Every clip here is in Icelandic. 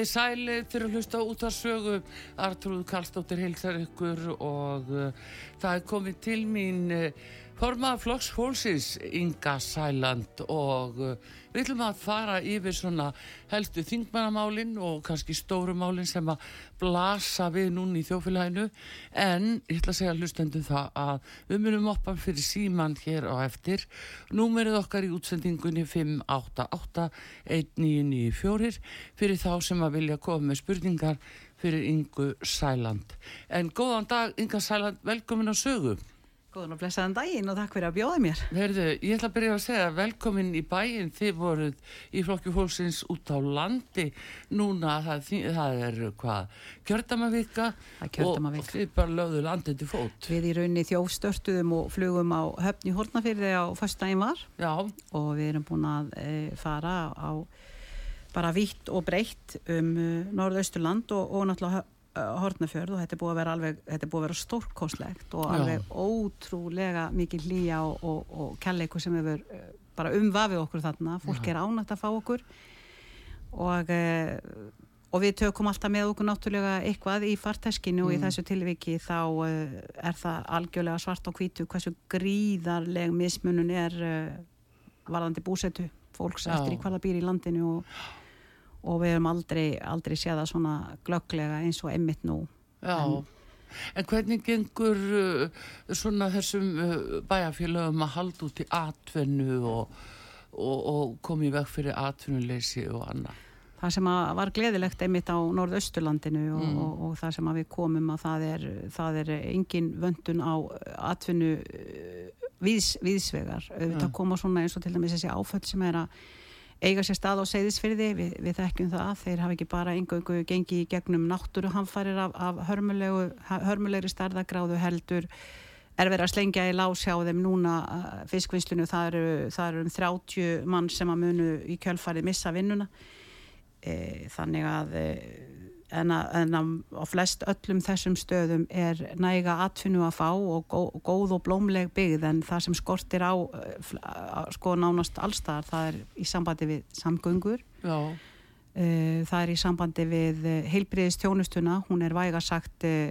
Komið þið sæli fyrir að hlusta út af sögu Artrúð Karlsdóttir heilsar ykkur og uh, það er komið til mín uh, formað Flokks Fólksins Inga Sæland og uh, við ætlum að fara yfir svona helstu þingmannamálin og kannski stórumálin sem að blasa við núni í þjófélaginu en ég ætla að segja hlustendum það að við munum oppa fyrir síman hér á eftir. Númerið okkar í útsendingunni 588 1994 fyrir þá sem að vilja koma með spurningar fyrir Ingu Sæland. En góðan dag Inga Sæland, velkomin á sögu Góðan og blessaðan daginn og takk fyrir að bjóða mér. Herðu, ég ætla að byrja að segja velkomin í bæinn, þið voruð í flokki fólksins út á landi núna, það, það er hvað, kjördamavika og, þið bara lögðu landið til fót. Við í rauninni þjófstörtuðum og flugum á höfni hórnafyrði á fyrstægin var Já. og við erum búin að e, fara á bara vitt og breytt um uh, norðausturland og, og náttúrulega Hortnafjörð og þetta er búið að vera alveg þetta er búið að vera stórkoslegt og alveg Já. ótrúlega mikið hlýja og, og, og kelleiku sem hefur eh, bara umvafið okkur þarna fólk Já. er ánægt að fá okkur og, e, og við tökum alltaf með okkur náttúrulega eitthvað í farteskinu mm. og í mm. þessu tilviki þá er það algjörlega svart á kvítu hversu gríðarleg mismunun er varðandi búsetu fólks Já. eftir í hvaða býr í landinu og og við hefum aldrei, aldrei séð það svona glögglega eins og emmitt nú Já, en, en hvernig gengur uh, svona þessum uh, bæjarfélögum að halda út í atvennu og, og, og komið vekk fyrir atvinnuleysi og annað? Það sem var gleðilegt einmitt á Norðausturlandinu og, mm. og, og það sem við komum að það er, það er engin vöndun á atvinnu uh, viðs, viðsvegar. Mm. Það koma svona eins og til dæmis þessi áföll sem er að eiga sér stað á segðisfyrði við, við þekkjum það, þeir hafa ekki bara einhverju gengi í gegnum náttúruhamfarir af, af hörmulegri starðagráðu heldur er verið að slengja í lás hjá þeim núna fiskvinnslunu, það eru, það eru um 30 mann sem að munu í kjölfarið missa vinnuna. E, þannig að e, en, að, en að á flest öllum þessum stöðum er næga atfinnu að fá og góð, og blómleg byggð en það sem skortir á sko nánast allstaðar það er í sambandi við samgöngur Já. Eh, það er í sambandi við heilbriðistjónustuna hún er væga sagt eh,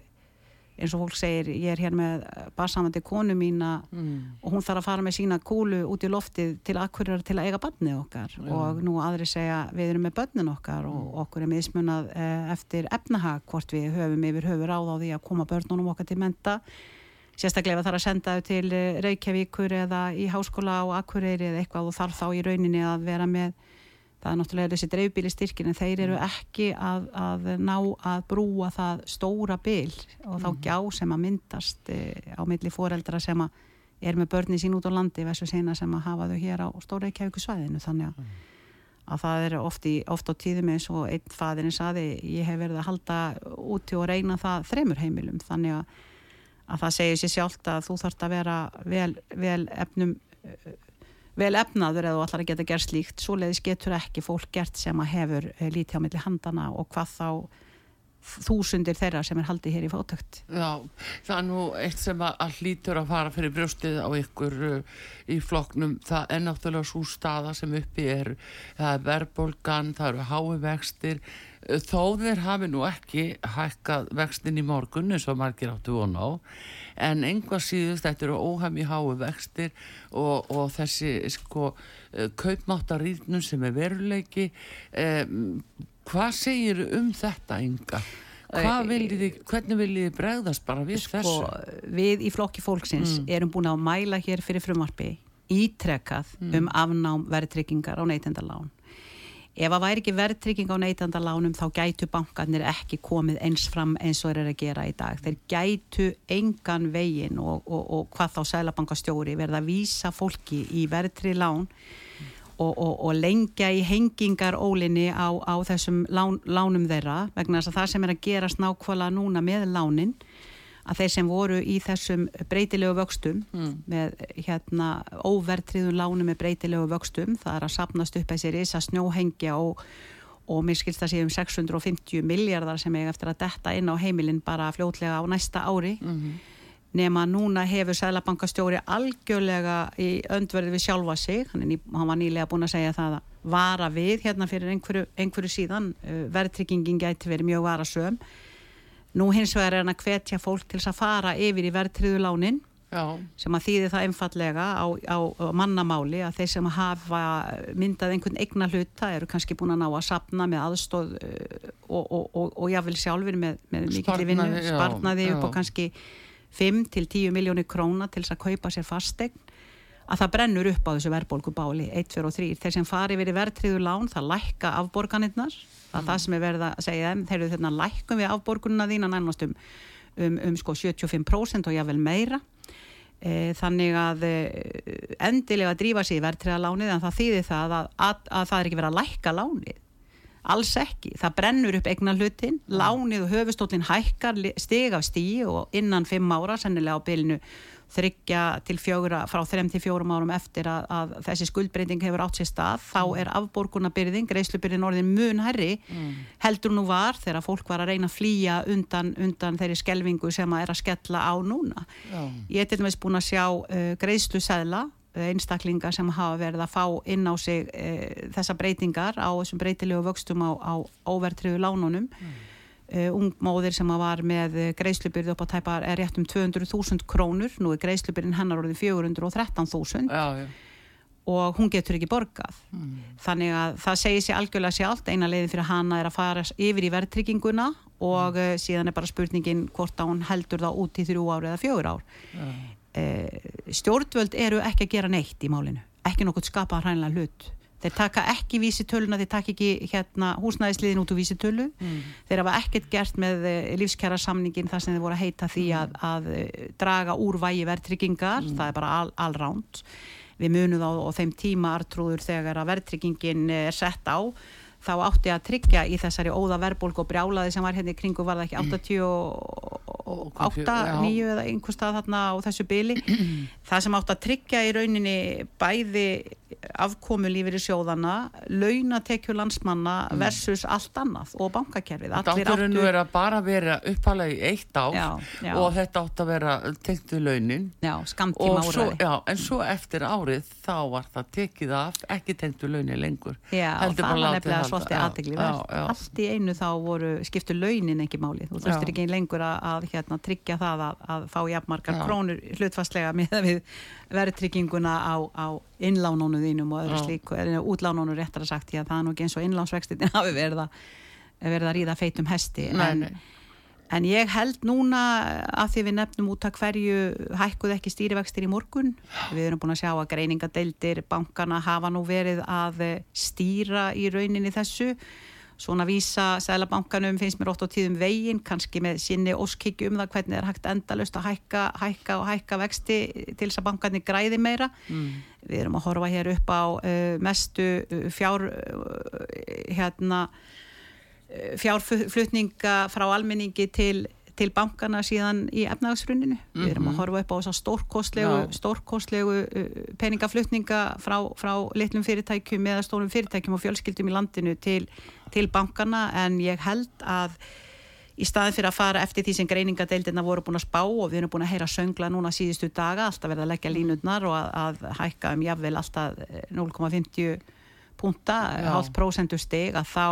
eins og fólk segir, ég er hér með barsamandi konu mína mm. og hún þarf að fara með sína kúlu út í loftið til akkurir til að eiga barnið okkar mm. og nú aðri segja við erum með börnin okkar mm. og okkur er mismunað eh, eftir efnahag hvort við höfum yfir höfur áð á því að koma börnunum okkar til menta sérstaklega þarf að senda þau til eh, Reykjavíkur eða í háskóla á Akureyri eða eitthvað og þarf þá í rauninni að vera með það er náttúrulega þessi dreifbíli styrkin en þeir eru mm. ekki að, að ná að brúa það stóra bil og þá mm. gjá sem að myndast e, á milli foreldra sem að er með börni sín út á landi þessu sena sem að hafa þau hér á stóra ekki svæðinu þannig að, mm. að það er oft, í, oft á tíðum eins og einn fadurinn saði ég hef verið að halda úti og reyna það þremur heimilum þannig að, að það segir sér sjálft að þú þarfst að vera vel, vel efnum vel efnaður eða ætlar að geta gert slíkt. Svo leiðis getur ekki fólk gert sem að hefur eh, lítið á milli handana og hvað þá þúsundir þeirra sem er haldið hér í fótökt. Já, það er nú eitt sem að, hlýtur að fara fyrir brjóstið á ykkur uh, í floknum, það er náttúrulega svo staða sem uppi er, það er verðbólgan, það eru hái vextir, þó þeir hafi nú ekki hækkað vextin í morgun eins og margir áttu vona á, en einhvað síðust þetta eru óhæmi hái vextir og, og þessi sko uh, kaupmáttarýrnum sem er veruleiki, um, Hvað segir um þetta ynga? Viljið, hvernig viljið þið bregðast bara við sko, þessu? Við í flokki fólksins mm. erum búin að mæla hér fyrir frumarpi ítrekkað mm. um afnám verðtryggingar á neytendalán. Ef að væri ekki verðtrygging á neytendalánum þá gætu bankarnir ekki komið eins fram eins og þeir eru að gera í dag. Þeir gætu engan vegin og, og, og hvað þá sælabankastjóri verða að vísa fólki í verðtri lán og, og lengja í hengingar ólinni á, á þessum lán, lánum þeirra vegna þess að það sem er að gerast nákvæmlega núna með lánin að þeir sem voru í þessum breytilegu vöxtum mm. með hérna óvertriðun lánum með breytilegu vöxtum það er að sapnast upp þessi risa snjóhengja og, og mér skilst að sé um 650 miljardar sem er eftir að detta inn á heimilin bara fljótlega á næsta ári. Mm -hmm nema núna hefur Sælabankastjóri algjörlega í öndverði við sjálfa sig, hann, ný, hann var nýlega búin að segja það að vara við hérna fyrir einhverju, einhverju síðan, uh, verðtryggingin gæti verið mjög varasöm nú hins vegar er hann að hvetja fólk til að fara yfir í verðtryggðulánin sem að þýði það einfallega á, á, á mannamáli að þeir sem hafa myndað einhvern eigna hluta eru kannski búin að ná að sapna með aðstóð uh, og, og, og, og jáfnvel sjálfur með, með mikil vinnu, sparnaði upp og kannski 5 til 10 miljónir króna til þess að kaupa sér fastegn að það brennur upp á þessu verðbólkubáli 1, 2 og 3. Þeir sem fari verið verðtriður lán, það lækka afborganinnar það er mm. það sem er verið að segja þeim. Þeir eru þarna lækkum við afborgununa þína nærmast um, um, um sko 75% og jável meira. E, þannig að e, endilega drífa sér verðtriðalánið en það þýðir það að, að, að það er ekki verið að lækka lánið. Alls ekki, það brennur upp eignan hlutin, lánið og höfustólinn hækkar stig af stíi og innan fimm ára, sennilega á bylnu þryggja til fjóra, frá þrem til fjórum árum eftir að, að þessi skuldbreyting hefur átt sér stað, þá mm. er afborgunabyrðin, greiðslubyrðin orðin mun herri mm. heldur nú var þegar fólk var að reyna að flýja undan, undan þeirri skelvingu sem að er að skella á núna. Já. Ég er til dæmis búin að sjá uh, greiðslusæðla einstaklingar sem hafa verið að fá inn á sig e, þessa breytingar á þessum breytilegu vöxtum á, á óvertriðu lánunum mm. E, ung móðir sem var með greiðslubyrði upp á tæpar er rétt um 200.000 krónur. Nú er greiðslubyrðin hennar orðið 413.000 og hún getur ekki borgað. Mm. þannig að það segir sér algjörlega sér allt. Eina leiðin fyrir hana er að fara yfir í verðtrygginguna og mm. síðan er bara spurningin hvort að hún heldur það út í þrjú ár eða fjögur ár. E, stjórnvöld eru ekki að gera neitt í málinu, ekki nokkur skapa hrænlega hlut þeir taka ekki vísitöluna, þeir taka ekki hérna, húsnæðisliðin út úr vísitölu mm. þeir hafa ekkert gert með eh, lífskjara samningin þar sem þeir voru að heita því mm. að, að eh, draga úr vægi verðtryggingar, mm. það er bara all, allránt við munum á, á þeim tíma artrúður þegar að verðtryggingin er sett á þá átti að tryggja í þessari óða verðbólk og brjálaði sem var hérna í kringu var það ekki 88, 9 eða einhver stað þarna á þessu byli það sem átti að tryggja í rauninni bæði afkomu lífið í sjóðana launatekju landsmanna mm. versus allt annað og bankakerfið. Dátturinn verið að bara vera uppalagi í eitt já. og þetta átti að vera tengt við launin. Já, skamtíma áraði en svo eftir árið þá var það tekið af ekki tengt við launin lengur. Já, það var nefnilega svolítið aðdegli allt í einu þá voru skiptu launin ekki máli, þú þurftir ekki lengur að, að hérna, tryggja það að, að fá jafnmarkar krónur hlutfastlega með við verðtrygginguna á, á innlánónu þínum og öðru slík eða útlánónu réttar að sagt, já það er nú ekki eins og innlánsvextin hafi verið að, verið að ríða feitum hesti. Nei, en, nei. en ég held núna að því við nefnum út að hverju hækkuð ekki stýrivextir í morgun. Við erum búin að sjá að greiningadeildir bankana hafa nú verið að stýra í rauninni þessu svona vísa Sælabankanum finnst mér ótt á tíðum veginn, kannski með sinni óskikju um það hvernig er hægt endalust að hækka, hækka og hækka vexti til þess að bankarnir græði meira mm. við erum að horfa hér upp á uh, mestu uh, fjár uh, hérna uh, fjárflutninga frá almenningi til til bankana síðan í efnagsfruninu. Mm -hmm. Við erum að mhm. horfa upp á þess að stórkostlegu, stórkostlegu uh, peningaflutninga frá, frá litlum fyrirtækjum eða stórum fyrirtækjum og fjölskyldum í landinu til, til bankana en ég held að í staðin fyrir að fara eftir því sem greiningadeildina voru búin að spá og við erum búin að heyra söngla núna síðustu daga, alltaf verða að leggja línutnar og að, að hækka um jafnvel alltaf 0,50 punta, hálf prósentu stig að þá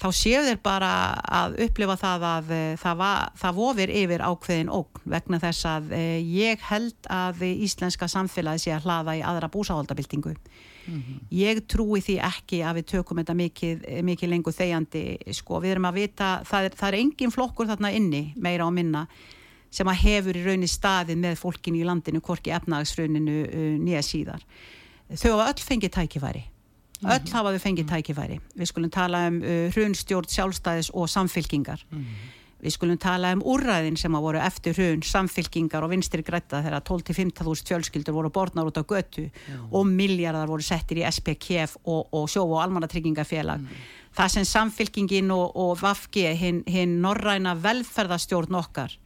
þá séu þeir bara að upplifa það að uh, það, var, það vofir yfir ákveðin ógn vegna þess að uh, ég held að íslenska samfélagi sé að hlaða í aðra búsáhaldabildingu. Mm -hmm. Ég trúi því ekki að við tökum þetta mikið, mikið lengur þegjandi. Sko, við erum að vita, það er, það er engin flokkur þarna inni, meira á minna, sem að hefur í raunni staðið með fólkin í landinu, hvorki efnagsrauninu uh, nýja síðar. Þau hafa öll fengið tækifæri -hmm. öll hafa þau fengið tækifæri við skulum tala um uh, hrunstjórn sjálfstæðis og samfylkingar mm -hmm. við skulum tala um úrræðin sem að voru eftir hrun, samfylkingar og vinstri grætta þegar 12-15.000 fjölskyldur voru borðnar út á götu mm -hmm. og miljardar voru settir í SPKF og, og sjó og almannatryggingarfélag það sem samfylkingin og, og Vafgi hinn hin norræna velferðastjórn okkar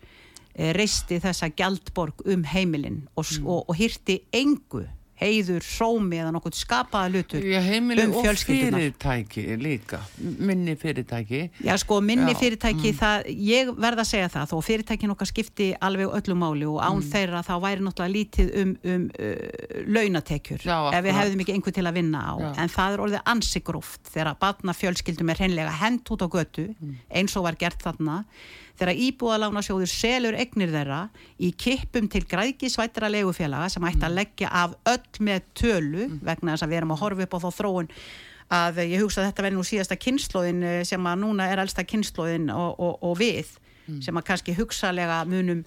e, reisti þessa gjaldborg um heimilin og, og hýrti engu heiður, sómi eða nokkuð skapaða lutur Já, um og fyrirtæki líka, minni fyrirtæki Já, sko, minni Já. fyrirtæki mm. það, ég verða að segja það, þó fyrirtækin okkar skipti alveg öllum máli og án mm. þeirra þá væri náttúrulega lítið um, um uh, launatekjur, Já, ef við hefðum ekki einhver til að vinna á, en það er orðið ansigróft þegar batna fjölskyldum er hreinlega hend út á götu, mm. eins og var gert þarna þegar íbúðalánasjóður selur egnir þeirra í kippum til grækisvættra legufélaga sem ætti að mm. leggja af öll með tölu mm. vegna þess að við erum að horfa upp á þá þróun að ég hugsa að þetta verði nú síðasta kynnslóðin eh, sem að núna er elsta kynnslóðin og, og, og við mm. sem að kannski hugsalega munum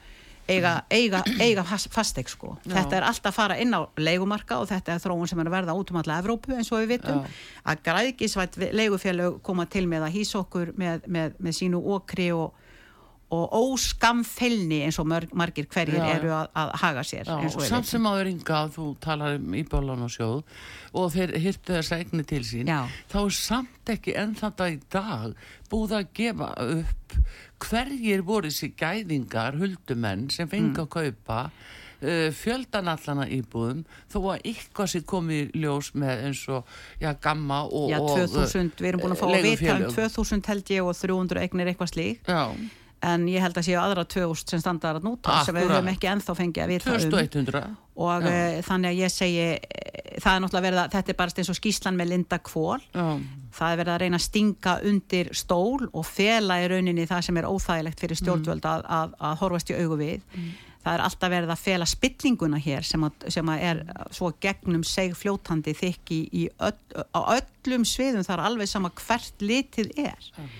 eiga, eiga, eiga fasteg sko. þetta er alltaf að fara inn á leigumarka og þetta er þróun sem er að verða út um alla Evrópu eins og við vitum Já. að grækisvætt legufélag koma til með að hýsa okkur með, með, með sínu okri og og óskamfellni eins og margir hverjir já, eru að, að haga sér já, og samt sem áður ynga að þú talar um íbálan og sjóð og þeir hirtu þess egni til sín já. þá er samt ekki enn þetta í dag búið að gefa upp hverjir voru þessi gæðingar huldumenn sem fengi mm. að kaupa uh, fjöldanallana íbúðum þó að ykkar sér komið ljós með eins og já, gamma og, Já, 2000, og, við erum búin að fá að vita um 2000 held ég og 300 egnir eitthvað slík Já en ég held að séu aðra 2000 sem standar að núta sem við höfum ekki enþá fengið að vita 2100 um og uh, þannig að ég segi eh, það er náttúrulega verið að þetta er bara eins og skíslan með Linda Kvól það er verið að reyna að stinga undir stól og fela í rauninni það sem er óþægilegt fyrir stjórnvöld að, að, að horfast í augu við. Mm. það er alltaf verið að fela spillinguna hér sem að, sem að er svo gegnum seg fljótandi þykki öll, á öllum sviðum þar alveg sama hvert litið er. Mm.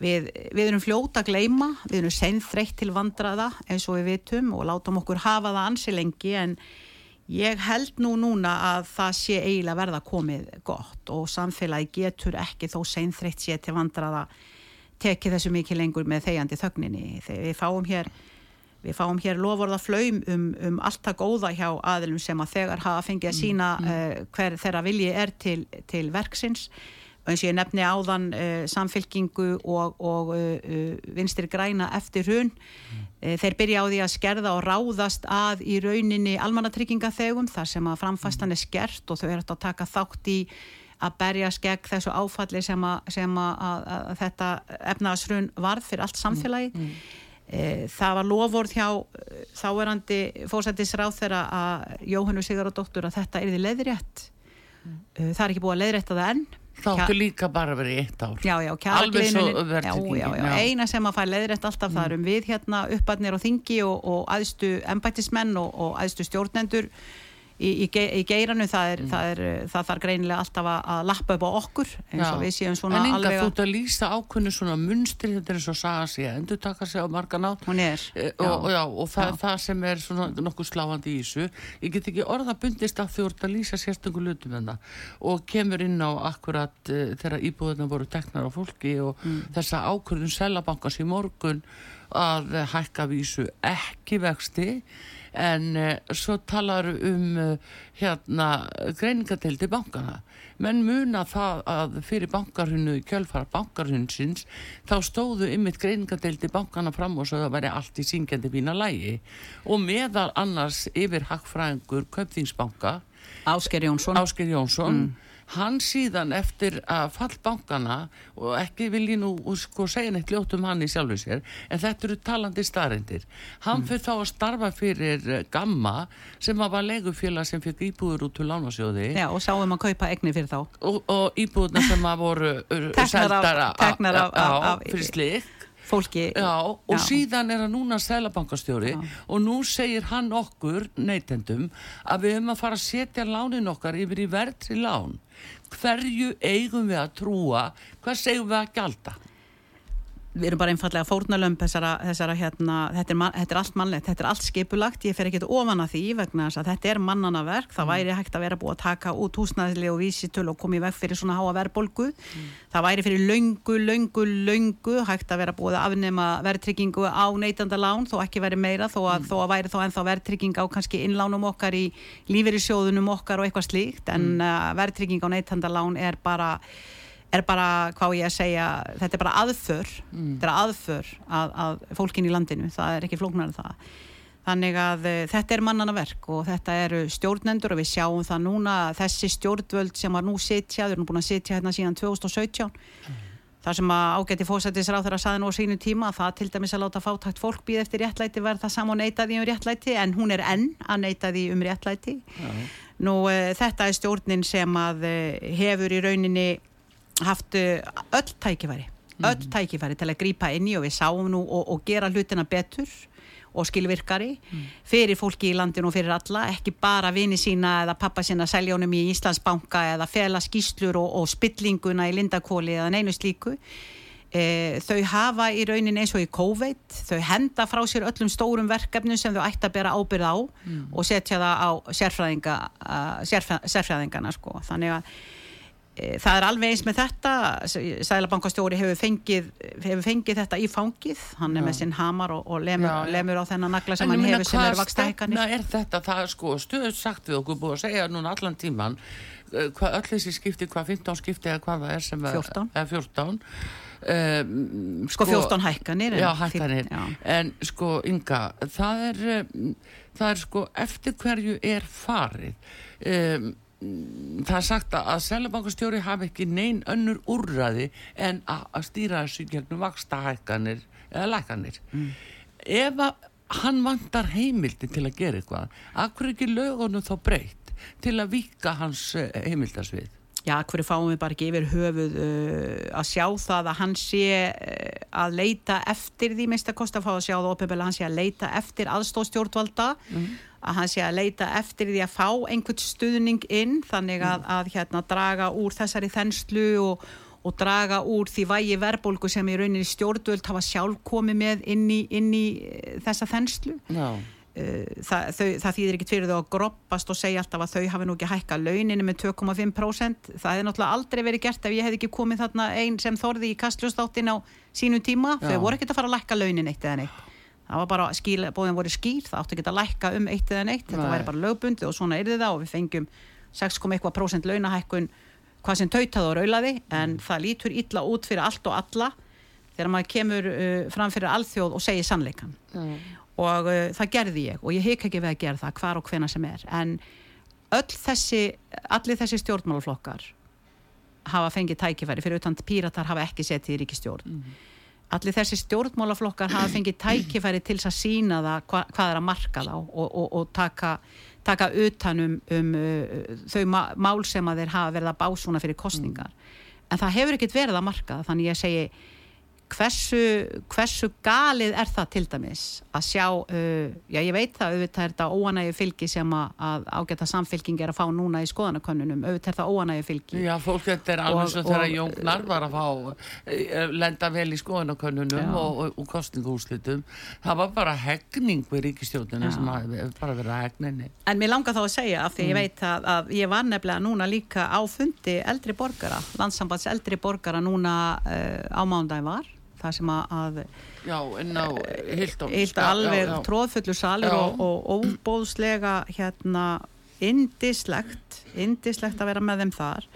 Við, við erum fljóta að gleima, við erum senþreytt til vandraða eins og við vitum og látum okkur hafa það ansi lengi en ég held nú núna að það sé eiginlega verða komið gott og samfélagi getur ekki þó senþreytt sé til vandraða tekið þessu mikið lengur með þegjandi þögninni. Við fáum hér, við fáum hér lofórða flaum um, um alltaf góða hjá aðilum sem að þegar hafa fengið að sína mm, mm. Uh, hver þeirra vilji er til, til verksins og eins og ég nefni áðan uh, samfélkingu og, og uh, vinstir græna eftir hrun mm. uh, þeir byrja á því að skerða og ráðast að í rauninni almannatryggingaþegum þar sem að framfastan er skert og þau eru að taka þátt í að berja skegg þessu áfalli sem að, sem að, að, að þetta efnaðsrun varð fyrir allt samfélagi mm. Mm. það var lofórð hjá þáerandi fórsættisráð þeirra að Jóhannu Sigurðardóttur að þetta er því leðrétt mm. það er ekki búið að leðrétta það enn Þáttu líka bara verið eitt ár. Já, já, alveg svo verðtryggingin Eina sem að fæ leðrætt alltaf mm. það erum við hérna uppadnir á þingi og, og aðstu embættismenn og, og aðstu stjórnendur í, í, í geiranu það, er, mm. það, er, það þarf greinilega alltaf að, lappa upp á okkur eins og við séum svona en enga þú ert að lýsa ákveðinu svona munstri þetta er eins og saga sig að endur taka sig á margan á e, og, já, og það já. er það sem er svona nokkuð sláandi í þessu ég get ekki orða bundist að þú ert að lýsa sérstöngul lutum þarna og kemur inn á akkurat uh, þegar íbúðuna voru teknar á fólki og mm. þessa ákveðin selabankars í morgun að hækka vísu ekki vexti en uh, svo talar um uh, hérna greiningadeildi bankana menn muna það að fyrir bankarhunu kjölfara bankarhunsins þá stóðu ymmit greiningadeildi bankana fram og svo það væri allt í syngjandi bína lægi og meðal annars yfir hagfræðingur Köpþingsbanka Ásker Jónsson, Ásker Jónsson mm. Hann síðan eftir að fall bankana og ekki vil ég nú sko segja neitt ljótt um hann í sjálfu sér en þetta eru talandi staðrindir hann mm. fyrir þá að starfa fyrir eh, Gamma sem var legufélag sem fikk íbúður út til lánasjóði. Já og sáum að kaupa egni fyrir þá. Og, og íbúðuna sem að voru teknar af, af, af fyrir slik fólki. Já, og Já. síðan er hann núna selabankastjóri og nú segir hann okkur neytendum að við höfum að fara að setja lánin okkar yfir í verðri lán. Hverju eigum við að trúa? Hvað segjum við að gjalda við erum bara einfallega fórnalömp þessara, þessara hérna, þetta, er, þetta er allt mannlegt, þetta er allt skipulagt, ég fer ekki ofan að því vegna þess að þetta er mannanaverk, það mm. væri hægt að vera búið að taka út húsnæðislega og vísitölu og komið veg fyrir svona háa verbolgu, mm. það væri fyrir laungu, laungu, laungu hægt að vera búið að afnema verðtryggingu á neytandalán þó ekki veri meira þó að, mm. þó að væri þó ennþá verðtrygging á kannski innlánum okkar í lífeyrisjóðunum okkar og eitthvað slíkt en mm. uh, verðtrygging á neytandalán er bara er bara, hvað ég að segja þetta er bara aðför mm. þetta er aðför að, að fólkin í landinu það er ekki flóknar en það þannig að e, þetta er mannana verk og þetta eru stjórnendur og við sjáum það núna þessi stjórnvöld sem var nú sitja, þau eru búin að sitja hérna síðan 2017 mm. það sem að ágætti fósættisráð þegar að saði nú á sínu tíma það til dæmis að láta fátækt fólk býð eftir réttlæti verða það saman neytaði um réttlæti en hún er enn að neytaði um réttlæti mm. nú e, þetta er stjórnin sem að e, hefur í rauninni haft öll tækifæri öll mhm. tækifæri til að grýpa inn í og við sáum nú og, og gera hlutina betur og skilvirkari mm. fyrir fólki í landinu og fyrir alla, ekki bara vini sína eða pappa sína seljónum í Íslandsbanka eða fela skýslur og, og spillinguna í Lindakóli eða neinu slíku e, þau hafa í raunin eins og í COVID, þau henda frá sér öllum stórum verkefnum sem þau ætti að bera ábyrð á mm. og setja það á sérfræðinga, sérfræð, sérfræðingana sko, þannig að það er alveg eins með þetta Sælabankastjóri hefur fengið, hefur fengið þetta í fangið. Hann er já. með sinn hamar og, og lemur, já, já. lemur á þennan nagla sem en hann hefur sem eru vaksta hækkanir En er þetta, það er sko stöðut sagt við okkur búið að segja núna allan tíman eh, hvað öll þessi skipti, hvað 15 skipti eða hvað það er sem 14, er 14 um, sko, sko 14 hækkanir Já hækkanir, en sko Inga, það er um, það er sko eftir hverju er farið? Um það er sagt að Sælabankastjóri hafi ekki neyn önnur úrraði en að stýra þessu gegnum vaksta hækkanir eða lækkanir. Mm. ef að hann vantar heimildi til að gera eitthvað akkur ekki lögunum þá breytt til að vika hans eh, heimildasvið? Já, hverju fáum við bara ekki yfir höfuð uh, að sjá það að hann sé uh, að leita eftir því minnst að kosta að fá að sjá það ofinbeglega hann sé að leita eftir aðstóðstjórnvalda mm að hann sé að leita eftir því að fá einhvern stuðning inn þannig að, mm. að hérna draga úr þessari þenslu og, og draga úr því vægi verbolgu sem í rauninni stjórnvöld hafa sjálf komið með inn í, inn í eh, þessa þenslu no. Eh, það, þau, það þýðir ekki fyrir þau að groppast og segja alltaf að þau hafi nú ekki hækka launinu með 2,5% það hefði náttúrulega aldrei verið gert ef ég hef ekki komið þarna einn sem þorði í kastljóðstáttin á sínu tíma, Já. þau voru ekkert að fara að lækka launin eitt eða neitt það var bara skil, bóðin voru skýr það átti ekki að lækka um eitt eða neitt. Þetta væri bara lögbundi og svona er þið það og við fengjum 6,1% launahækkun hvað sem tautaði og raulaði en mm. það lítur illa út fyrir allt og alla þegar maður kemur uh, fram fyrir alþjóð og segir sannleikan mm. og uh, það gerði ég og ég hek ekki við að gera það hvar og hvena sem er. En öll þessi allir þessi stjórnmálaflokkar hafa fengið tækifæri fyrir utan píratar hafa ekki setið í ríkistjórn mm allir þessi stjórnmálaflokkar hafa fengið tækifæri til að sína það hva, hvað er að marka þá og, og, og taka, taka utanum um uh, þau mál sem að þeir hafa verið að básuna fyrir kostningar mm. en það hefur ekkert verið að marka þannig ég segi hversu, hversu galið er það til dæmis að sjá uh, já ég veit það, auðvitað er þetta óanægu fylgi sem að, að ágæta samfylking er að fá núna í skoðanakönnunum, auðvitað er það óanægu fylgi. Já, fólk þetta er alveg svo þegar Jóngnar var að fá, eh, lenda vel í skoðanakönnunum og, og, og kostningúslitum, það var bara hegning við ríkistjóðinu sem bara verið að hegninni. En mér langar þá að segja af því mm. ég veit að, að ég var nefnilega núna líka á fundi eldri borgara, landsambands eldri borgara núna uh, á mándagin var það sem að já, en á Hildón Hild alveg tróðfullu salur og, og óbóðslega hérna indislegt indislegt að vera með þeim þar.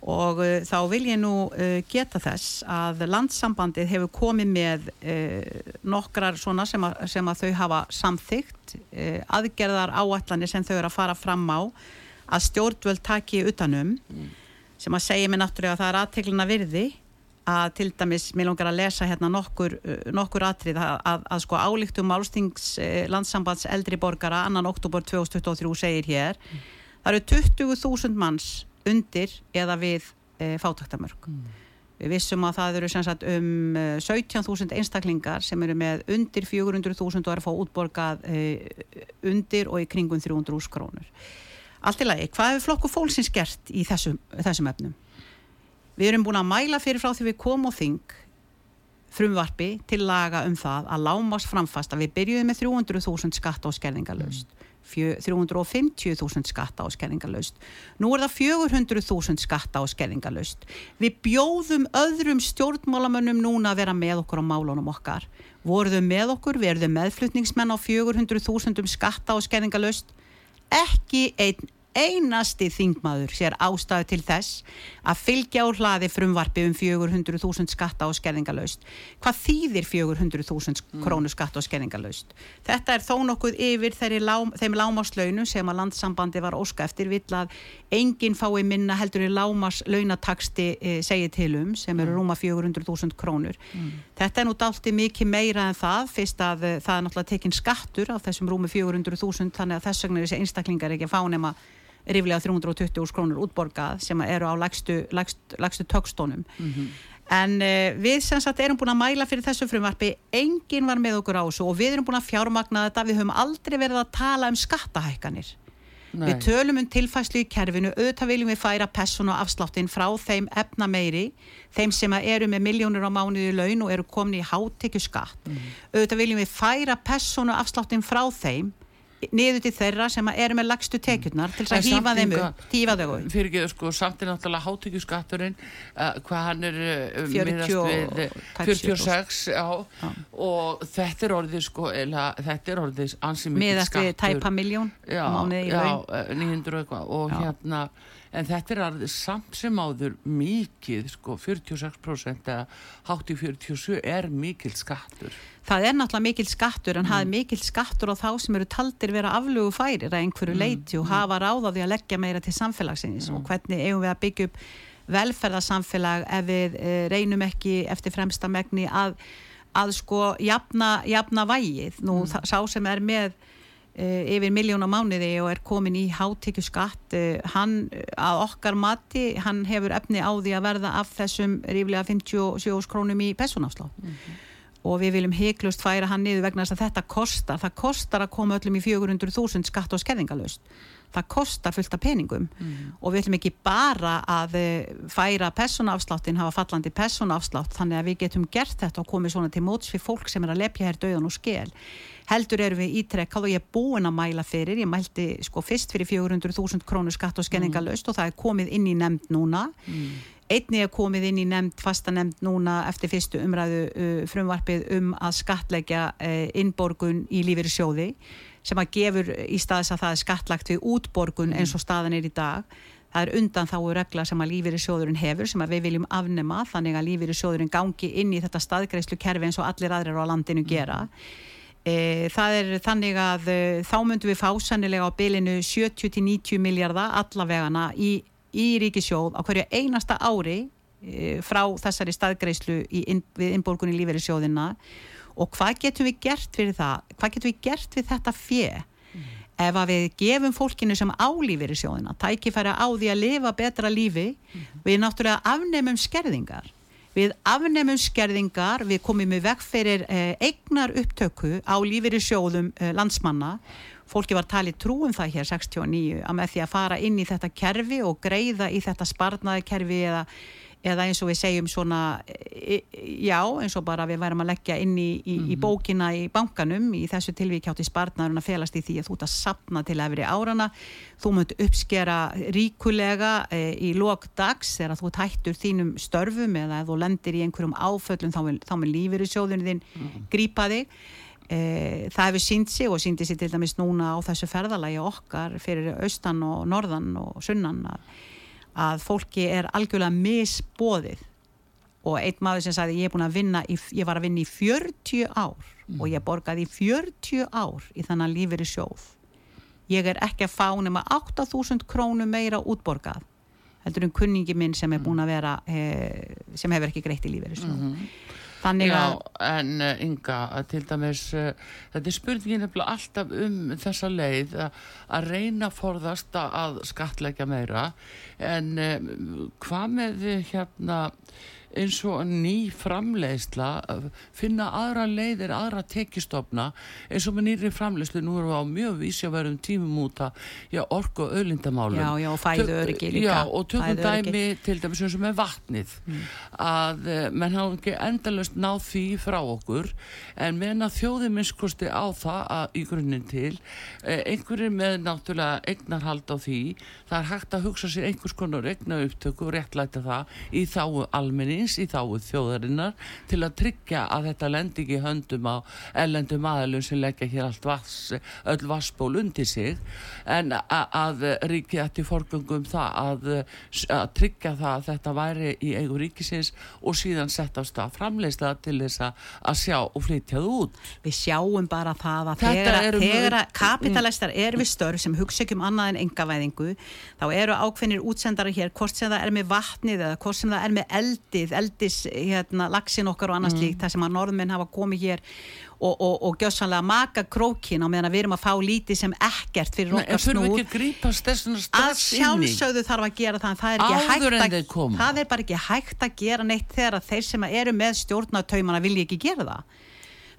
Og uh, þá vil ég nú uh, geta þess að landsambandið hefur komið með uh, nokkrar svona sem að, sem að þau hafa samþygt aðgerðar áallanir sem þau eru að fara fram á að stjórnvöld taki utanum mm. sem að segja mig náttúrulega að það er aðtegluna virði að til dæmis, mér langar að lesa hérna nokkur, uh, nokkur atrið að, að, að sko álíktum málstings eh, landsambands eldri borgara annan oktober 2023 segir hér mm. það eru 20.000 manns undir eða við eh, fátaktamörk mm. við vissum að það eru sagt, um 17.000 einstaklingar sem eru með undir 400.000 og er að fá útborgað eh, undir og í kringum 300 krónur allt í lagi, hvað hefur flokku fólksins gert í þessum, þessum efnum? Við erum búin að mæla fyrir frá því við komum á þing frumvarfi til laga um það að lámast framfast að við byrjuðum með 300.000 skatta og skerningalöst. 350.000 skatta og skerningalöst. Nú er það 400.000 skatta og skerningalöst. Við bjóðum öðrum stjórnmálamönnum núna að vera með okkur á málunum okkar. Voruðum með okkur, verðum meðflutningsmenn á 400.000 skatta og skerningalöst ekki einn einasti þingmaður sér ástæðu til þess að fylgja á hlaði frumvarfi um 400.000 skatta og skerðingalöst. Hvað þýðir 400.000 mm. krónu skatta og skerðingalöst? Þetta er þó nokkuð yfir lám, þeim lámaslaunum sem að landsambandi var óska eftir vill að enginn fái minna heldur í lámaslaunataksti e, eh, segið til um sem eru mm. rúma 400.000 krónur. Mm. Þetta er nú dalti mikið meira en það fyrst að e, það er náttúrulega tekinn skattur á þessum rúmi 400.000 þannig að þess vegna er þessi einstaklingar ekki að fá nema ríflega 320 krónur útborgað sem eru á lagstu, lagstu, lagstu tökstónum mm -hmm. en uh, við sem sagt erum búin að mæla fyrir þessu frumvarfi enginn var með okkur á þessu og við erum búin að fjármagna þetta við höfum aldrei verið að tala um skattahækkanir Nei. við tölum um tilfæslu í kerfinu auðvitað viljum við færa pessun og afsláttin frá þeim efna meiri þeim sem eru með miljónur á mánuði laun og eru komin í hátekju skatt mm. auðvitað viljum við færa pessun og afsláttin frá þeim niður til þeirra sem eru með lagstu tekjurnar til að hýfa þeim upp, hýfa þau upp. Fyrir ekki, sko, samt er náttúrulega hátekjuskatturinn uh, hvað hann er uh, 40, við, 46 já, já. og þetta er orðið sko, eða, þetta er orðið ansið mikið skattur miðast við tæpa miljón já, já 900 eitthvað. Og hérna en þetta er að samt sem áður mikið, sko, 46% eða hátt í 47 er mikil skattur. Það er náttúrulega mikil skattur en mm. það er mikil skattur á þá sem eru taldir vera aflugu færir að einhverju mm. leiti og mm. hafa ráðaði að leggja meira til samfélagsins mm. og hvernig eigum við að byggja upp velferðarsamfélag ef við e, reynum ekki eftir fremsta megni að, að sko jafna, jafna vægið. Nú mm. sá sem er með yfir miljón á mánuði og er komin í hátekju skatt uh, hann að okkar mati hann hefur efni á því að verða af þessum ríflega 57 krónum í personafslátt mm -hmm. og við viljum heiklust færa hann niður vegna þess að þetta kostar. Það kostar að koma öllum í 400.000 skatt og skerðingalust það kostar fullt af peningum mm. og við ætlum ekki bara að eh, færa personafsláttin, hafa fallandi personafslátt þannig að við getum gert þetta og komið svona til móts fyrir fólk sem er að lepja hér döðan og skell heldur erum við ítrekkað og ég er búin að mæla fyrir, ég mælti sko fyrst fyrir 400.000 krónur skatt og skenningalöst mm. og það er komið inn í nefnd núna mm. einni er komið inn í nefnd, fasta nefnd núna eftir fyrstu umræðu uh, frumvarpið um að skatleggja uh, innborgun í sjóði sem að gefur í staðis að það er skattlagt við útborgun eins og staðan er í dag. Það er undan þá regla sem að lífeyri sjóðurinn hefur sem að við viljum afnema þannig að lífeyri sjóðurinn gangi inn í þetta staðgreyslu kerfi eins og allir aðrir á landinu gera. E, það er þannig að e, þá myndum við fá sannilega á bylinu 70-90 miljardar allavegana í, í ríkisjóð á hverju einasta ári e, frá þessari staðgreyslu inn, við innborgunni lífeyri sjóðina og hvað getum við gert fyrir það hvað getum við gert við þetta fjö mm. ef að við gefum fólkinu sem álífir í sjóðina, tækifæra á því að lifa betra lífi mm. við náttúrulega afnemum skerðingar við afnemum skerðingar við komum með vekk fyrir eh, eignar upptöku á lífir í sjóðum eh, landsmanna fólki var talið trúum það hér 69 að með því að fara inn í þetta kerfi og greiða í þetta sparnaði kerfi eða eða eins og við segjum svona e, e, já, eins og bara við værum að leggja inn í, í, mm -hmm. í mhm. bókina í bankanum í þessu tilvíkjátti spartnaðurinn að felast í því að þú ert að sapna til efri árana þú munt uppskera ríkulega e, í lok dags þegar þú tættur þínum störfum eða þú lendir í einhverjum áföllum þá vil lífur í sjóðunni þinn mm -hmm. grípa þig e, það hefur sínt sig og síndi sig til dæmis núna á þessu ferðalagi okkar fyrir austan og norðan og sunnan að að fólki er algjörlega misbóðið og einn maður sem sagði ég í, ég var að vinna í 40 ár mm. og ég borgaði í 40 ár í þannig lífið er sjóð ég er ekki að fá nema 8000 krónu meira útborgað heldur um kunningi minn sem er búin að vera e, sem hefur ekki greitt í lífeyris mm -hmm. Þannig að Já, en uh, Inga, til dæmis uh, þetta er spurningin nefnilega alltaf um þessa leið uh, að reyna að forðast að skatleggja meira. En hvað með hérna eins og ný framleiðsla finna aðra leiðir, aðra tekistofna eins og með nýri framleiðslu. Nú erum við á mjög vísjaverðum tímum út að orku og öllindamálum Já, já, fæðu öryggi líka. Já, og tökum dæmi til dæmis eins og með vatnið. Mm. að uh, menn hafa ekki endalust náð því frá okkur en menn að þjóði minnskosti á það að, í grunninn til uh, einhverjir með náttúrulega eignarhald á því það er hægt að hugsa sér einhvers konar eigna upptöku og réttlæta það í þáu almenni eins í þáu þjóðarinnar til að tryggja að þetta lendi ekki höndum á ellendum aðalum sem leggja hér allt vass, öll vassból undir sig en að þetta í forgöngum það að, að tryggja það að þetta væri í eigu ríkisins og síðan setja á stað framleysla til þess að sjá og flytja það út. Við sjáum bara það að þegar, þegar að kapitalistar er við störf sem hugsa ekki um annað en engavæðingu þá eru ákveðnir útsendari hér hvort sem það er með vatnið eða hvort sem það er með eldið við eldis hérna, lagsin okkar og annars mm. líkt þar sem að norðmenn hafa komið hér og, og, og gjössanlega maka krókin á meðan við erum að fá lítið sem ekkert fyrir okkar snúð. að sjálfsögðu þarf að gera það það er, að, það er bara ekki hægt að gera neitt þegar þeir sem eru með stjórnautaumana vilja ekki gera það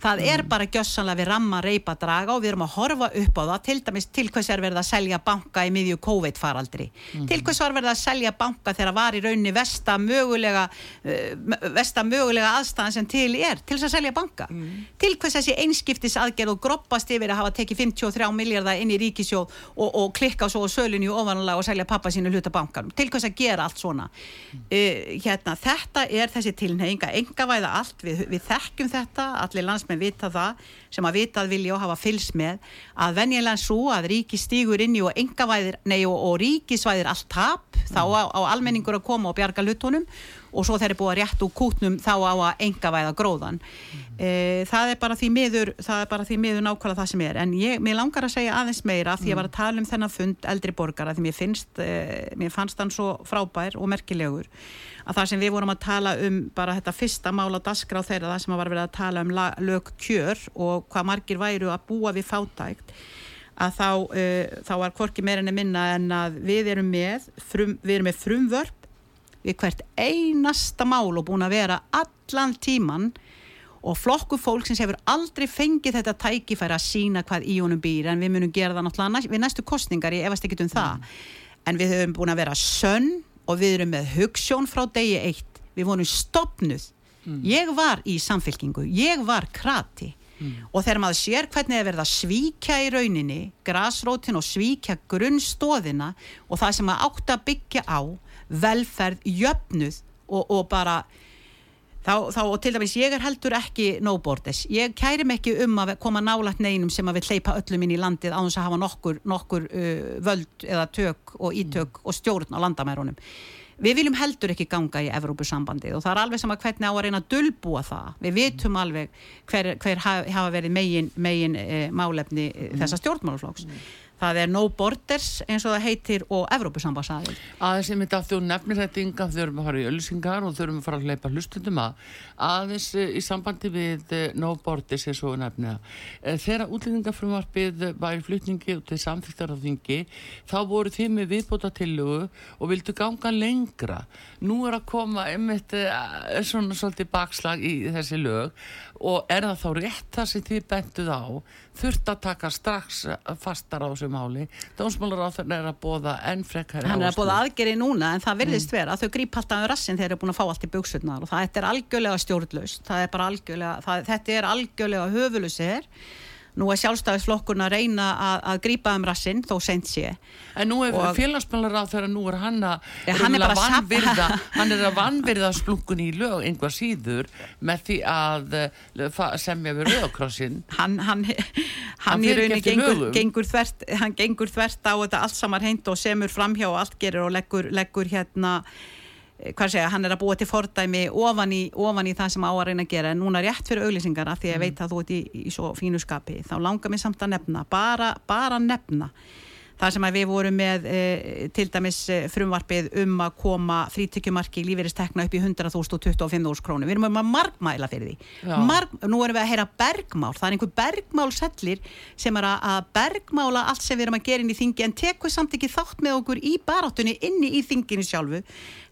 það er bara gjössanlega við ramma reypa draga og við erum að horfa upp á það til dæmis til hvers er verið að selja banka í miðju COVID-faraldri mm. til hvers var verið að selja banka þegar var í raunni vesta mögulega uh, vesta mögulega aðstæðan sem til er til þess að selja banka mm. til hvers þessi einskiptis aðgerð og groppast yfir að hafa tekið 53 miljardar inn í ríkisjóð og, og klikka svo á sölunni ofanlega og selja pappa sínu hluta bankanum til hvers að gera allt svona mm. uh, hérna, þetta er þessi tilneyinga enga væða allt, við, við þekkjum þetta allir landsmenn landsmenn vita það sem að vitað vilja og hafa fylst með að venjulega svo að ríki stígur inn í og nei og, og ríkisvæðir allt tap, þá á, á almenningur að koma og bjarga lutonum og svo þeir eru búið að rétt úr kútnum þá á að engavæða gróðan e, það er bara því miður það er bara því miður nákvæmlega það sem er. En ég, mér langar að segja aðeins meira því ég var að tala um þennan fund eldri borgara því mér finnst, e, mér fannst hann svo frábær og merkilegur að það sem við vorum að tala um bara þetta fyrsta mála dasgra á þeirra það sem var verið að tala um lög kjör og hvað margir væru að búa við fátækt að þá, uh, þá var korki meirinni minna en að við erum með frum, við erum með frumvörp við hvert einasta mál og búin að vera allan tíman og flokku fólk sem hefur aldrei fengið þetta tækifæri að sína hvað í honum býr en við munum gera það náttúrulega við næstu kostningar, ég efast ekki um það mm. en við höfum búin að vera sönn og við erum með hugssjón frá degi eitt við vorum stopnuð mm. ég var í samfélkingu, ég var krati mm. og þegar maður sér hvernig það verða svíkja í rauninni grasrótin og svíkja grunnstóðina og það sem maður átt að byggja á velferð, jöfnuð og, og bara Þá, þá, og til dæmis ég er heldur ekki no-borders, ég kæri mig ekki um að koma nálat neinum sem að við hleypa öllum inn í landið á þess að hafa nokkur, nokkur uh, völd eða tök og ítök mm. og stjórn á landamærunum við viljum heldur ekki ganga í Evrópusambandi og það er alveg sama hvernig á að reyna að dölbúa það, við vitum alveg hver, hver hafa verið megin, megin eh, málefni mm. þessa stjórnmálaflóks mm það er no borders eins og það heitir og Evrópusambasaðil aðeins ég myndi að þú nefnir þetta ynga þau erum að fara í öllusingar og þau erum að fara að leipa hlustundum að aðeins eh, í sambandi við eh, no borders eins og nefniða eh, þegar útlýningafrumarfið var í flutningi út til samþýttarafþingi þá voru þið með viðbóta tillugu og vildu ganga lengra. Nú er að koma einmitt svona svolítið bakslag í þessi lög og er það þá rétt það sem þið bentuð á? Þurft að taka strax fastar á þessu máli. Dómsmálar á þenn er að bóða enn frekkari hann er að bóða aðgeri núna en það virðist mm. vera. Að þau grýp alltaf um rassin þegar þeir eru búin að fá allt í buksurnar og það er algjörlega stjórnlaust. Þetta er algjörlega höfulusir nú er sjálfstæðisflokkurna að reyna að, að grípa um rassinn þó sent sé. En nú er félagsmjölar á þegar nú er hann að ja, hann, er vanvirða, hann er að vanvirða splungun í lög einhvað síður með því að uh, semja við rauðkrossin hann, hann, hann í rauninni gengur, gengur, þvert, gengur þvert á þetta allt samar heint og semur framhjá og allt gerir og leggur, leggur hérna Eh, hvað segja, hann er að búa til fordæmi ofan í, ofan í það sem á að reyna að gera en núna rétt fyrir auglýsingar af því að ég mm. veit að þú ert í, í svo fínu skapi þá langar mér samt að nefna bara, bara nefna Það sem að við vorum með e, til dæmis e, frumvarpið um að koma frítekjumarki lífeyristekna upp í 100.025 krónu. Við erum um að margmæla fyrir því. Marg, nú erum við að heyra bergmál. Það er einhver bergmálsellir sem er að bergmála allt sem við erum að gera inn í þingi en tekur samt ekki þátt með okkur í barátunni inni í þinginu sjálfu.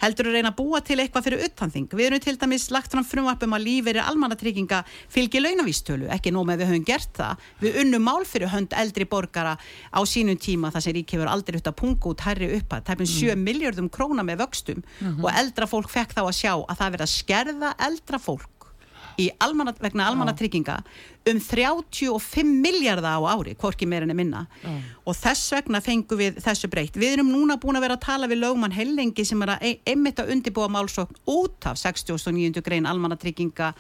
Heldur að reyna að búa til eitthvað fyrir uttanþing. Við erum til dæmis lagt fram frumvarpum að lífeyri almannatrygginga fylgi launavístölu. Ekki nóg með við höfum gert það. Við unnum mál fyrir hönd eldri borgara á sínum tíma það sem rík hefur aldrei út að punga út herri upp að tæpum 7 mm. miljardum króna með vöxtum mm -hmm. og eldra fólk fekk þá að sjá að það verið að skerða eldra fólk almanna, vegna almannatrygginga um 35 miljardar á ári, hvorki meirinni minna mm. og þess vegna fengum við þessu breytt. Við erum núna búin að vera að tala við lögmann Hellingi sem er að einmitt að undibúa málsókn út af 69. grein almannatrygginga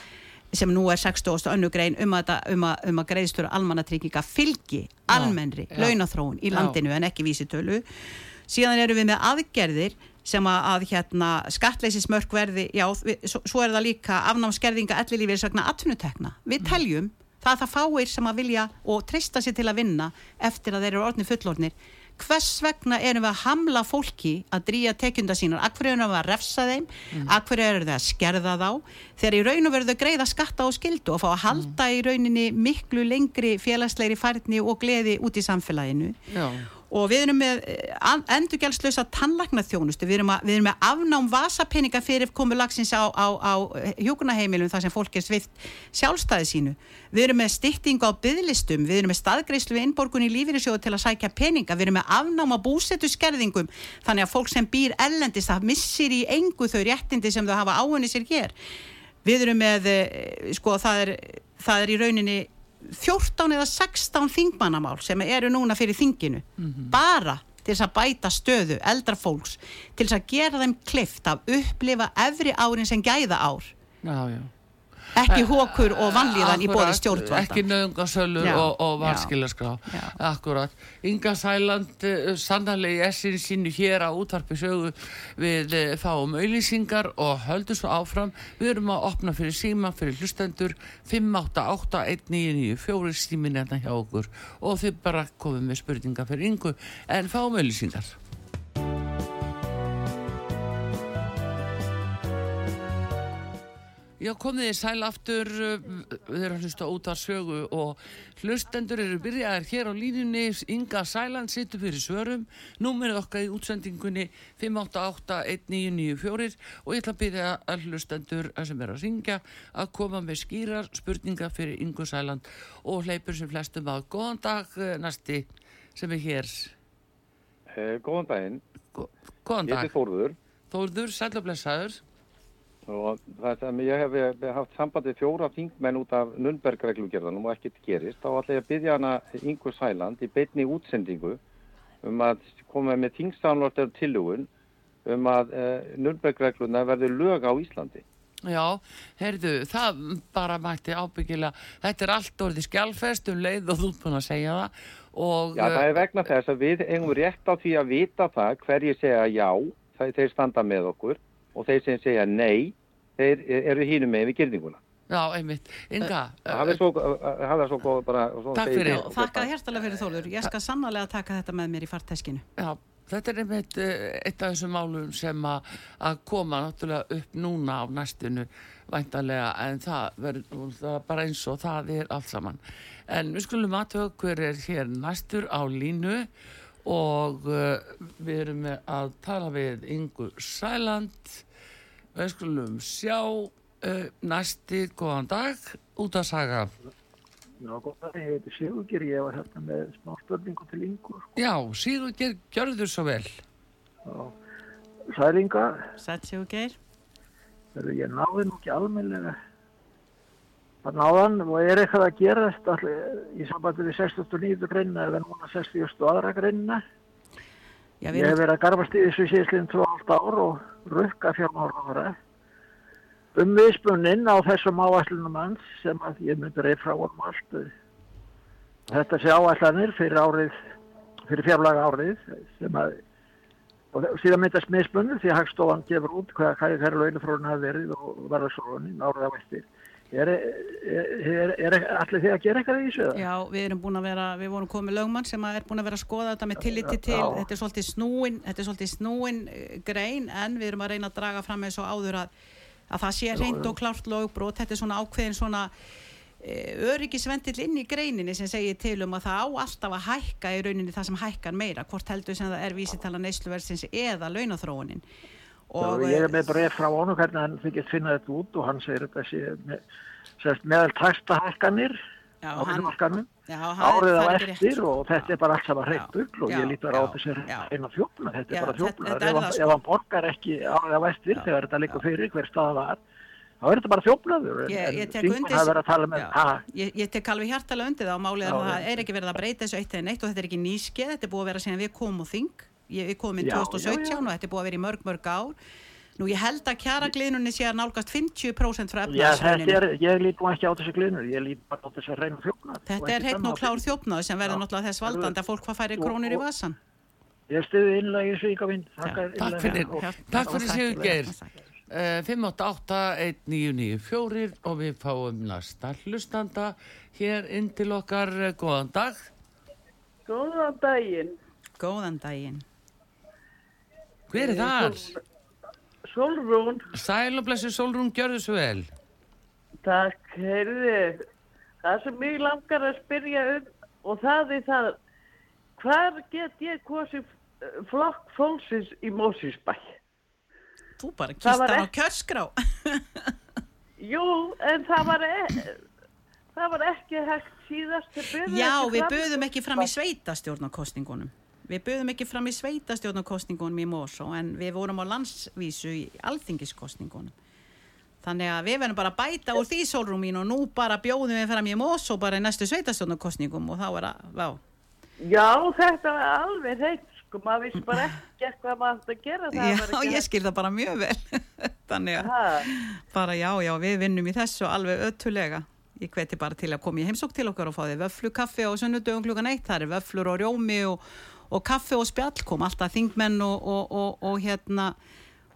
sem nú er 60. önnu grein um að, um að, um að greiðstöru almannatrygginga fylgi almennri já, já. launathróun í landinu já. en ekki vísitölu síðan eru við með aðgerðir sem að, að hérna, skattleysismörk verði já, við, svo, svo er það líka afnámskerðinga ellilífið sagna atvinnutekna við mm. teljum það að það fáir sem að vilja og trista sér til að vinna eftir að þeir eru orðni fullornir hvers vegna erum við að hamla fólki að drýja tekjunda sínar, akkur erum við að refsa þeim, mm. akkur erum við að skerða þá, þegar í raun og verðu að greiða skatta og skildu og fá að halda mm. í rauninni miklu lengri félagslegri færni og gleði út í samfélaginu. Já og við erum með eh, endurgjaldslösa tannlagnaþjónustu, við erum, að, við erum með afnám vasapeninga fyrir komu lagsins á, á, á hjókunaheimilum þar sem fólk er svift sjálfstæði sínu. Við erum með styttingu á bygglistum við erum með staðgreyslu við innborgun í lífyrirsjóðu til að sækja peninga, við erum með afnám á búsetu skerðingum, þannig að fólk sem býr ellendist, það missir í engu þau réttindi sem þau hafa áhenni sér hér. Við erum með eh, sko það er, það er í rauninni 14 eða 16 þingmannamál sem eru núna fyrir þinginu mm -hmm. bara til þess að bæta stöðu eldra fólks til þess að gera þeim klift að upplifa efri árin sem gæða ár já, já ekki hókur og vanlíðan í bóði stjórnvalda. Ekki nöðungasölur og, og vanskilaskrá. Akkurat, Inga Sæland uh, sannarlega í essin sínu hér á útvarpi sögu við uh, fáum auðlýsingar og höldum svo áfram. Við erum að opna fyrir síma fyrir hlustendur. 5881994 símin hérna hjá okkur. Og þið bara komum með spurninga fyrir Ingu. En fáum auðlýsingar Já, komið í sæl aftur, við erum að hlusta út af sögu og hlustendur eru byrjaðir hér á línunni, Inga Sæland sittur fyrir svörum, númerið okkar í útsendingunni 5881994 og ég ætla að byrja að hlustendur sem er að ringja að koma með skýrar spurninga fyrir Ingu Sæland og hleypur sem flestum að góðan dag næsti sem er hér. Eh, góðan daginn. Góðan dag. Ég heiti Þórður. Þórður, sæl og blessaður og það sem ég hef, hef haft sambandi fjóra þingmenn út af Nürnberg-reglugjörðanum og ekkert gerist, þá ætla ég að byggja hana Ingur Sæland í beitni útsendingu um að koma með þingstánlortar tilugun um að e, Nürnberg-regluna verður lög á Íslandi. Já, heyrðu, það bara mætti ábyggilega, þetta er allt orðið skjálfest um leið og þú er búin að segja það. Og, já, það er vegna þess að við eigum rétt á því að vita það hverjir segja já, þeir standa með okkur og þeir sem segja nei þeir eru hínum með við gildinguna. Já, einmitt. Inga. Það er svo, svo góð bara. Takk fyrir. Þakkaði hérstalega fyrir Þólur. Ég skal sannlega taka þetta með mér í farteskinu. Já, þetta er einmitt eh, eitt af þessum málum sem að koma náttúrulega upp núna á næstinu væntalega en það verður bara eins og það er allt saman. En við skulum aðtöða hver er hér næstur á línu og uh, við erum að tala við Ingu Sæland við skulum sjá uh, næsti góðan dag út að saga Já, góðan dag, ég heiti Sigurger ég var hérna með smá spurningu til Ingur sko. Já, Sigurger, gjör þur svo vel Já, Særinga Sætt Sigurger Ég náði nú ekki almenlega að náðan og er eitthvað að gerast allir, í sambandi við 69. greinna eða núna 60. aðra greinna Já, ég hef verið að garfast í þessu síðan 12 ár og rukka fjármára um viðspunnin á þessum áætlunum hans sem að ég myndi reyð frá um allt þetta sé áætlanir fyrir árið fyrir fjárlaga árið sem að og síðan myndast mismunur því að Hagstofan gefur út hvað hvað hver launafróðin hafi verið og verðarsróðin árið á eftir. Er, er, er, allir því að gera eitthvað í þessu? Já, við erum búin að vera, við vorum komið lögmann sem er búin að vera að skoða þetta með tilliti til, Já. þetta er svolítið snúin, þetta er svolítið snúin eh, grein en við erum að reyna að draga fram eins og áður að, að það sé reynd og klárt lögbrót, þetta er svona ákveðin svona öryggisvendill inn í greininni sem segir til um að það á alltaf að hækka í rauninni það sem hækkar meira, hvort heldur sem það er vísitala neysluversins eða launathróunin. Og ég er með bref frá honum hvernig hann þykist finna þetta út og hann segir þetta sé með, meðal tæsta hækkanir Já, á vinnumarkanum það er- árið á það er eftir og þetta er bara allt saman hreitt bugl og ég lít bara á þessi eina þjófna, þetta er bara er ef, það, hann- sko. ef hann borgar ekki árið á eftir þegar þetta liggur fyrir hver staða var þá er þetta bara þjófnaður Ég, ég tek undir ég, tek alveg hjartalega undir það og málið er að það er ekki verið að breyta þessu eitt eða neitt og þetta er ekki nýskeið, þetta er búið að vera síðan við komum og þing ég, inn Já, 2017 já, já. og þetta er búið að vera í mörg mörg ár nú ég held að kjara gliðnunni sé að nálgast 50% frá já, þetta efnaðsrauninni er, ég lít nú ekki á þessi glinur ég lít bara á þessi reyna þjófnað þetta er heitt og klár þjófnað sem verður náttúrulega þess valdandi að fólk hvað færi krónur í vasan ég stiði innlega í svíkavinn Takk fyrir, takk fyrir Sigurgeir. Uh, 588-1994 og við fáum næsta hlustanda hér inn til okkar. eh, Góðan dag. Góðan daginn. góðan daginn Hver er þar? Solrún, Sæl og blessu Solrún, gjörðu svo vel. takk, heyrði. Það sem mig langar að spyrja um og það er það, hvar get ég kosið eh, flokk fólksins í Mósisbæ? þú bara var hann á kjörskrá Jú, en það var, e það var ekki hægt síðast. Já, við buðum ekki fram í sveitastjórnarkostningunum. Við buðum ekki fram í sveitastjórnarkostningunum í Mosó en við vorum á landsvísu í alþingiskostningunum. Þannig að við verðum bara að bæta úr því sólrúm mín og nú bara bjóðum við fram í Mosó bara í næstu sveitastjórnarkostningum og þá er að, vá. Já, þetta var alveg hreitt, sko. Maður vissi bara ekki hvað maður átti að gera. Það Já, ekki ég skil það bara mjög vel. Þannig að Ha, bara já, já, við vinnum í þessu alveg öttulega. Ég hveti bara til að koma í heimsók til okkar og fá þið vöflu kaffi á sunnudöfum klukkan eitt. Það er vöflur og rjómi og, og kaffi og spjall kom alltaf þingmenn og, og, og, og hérna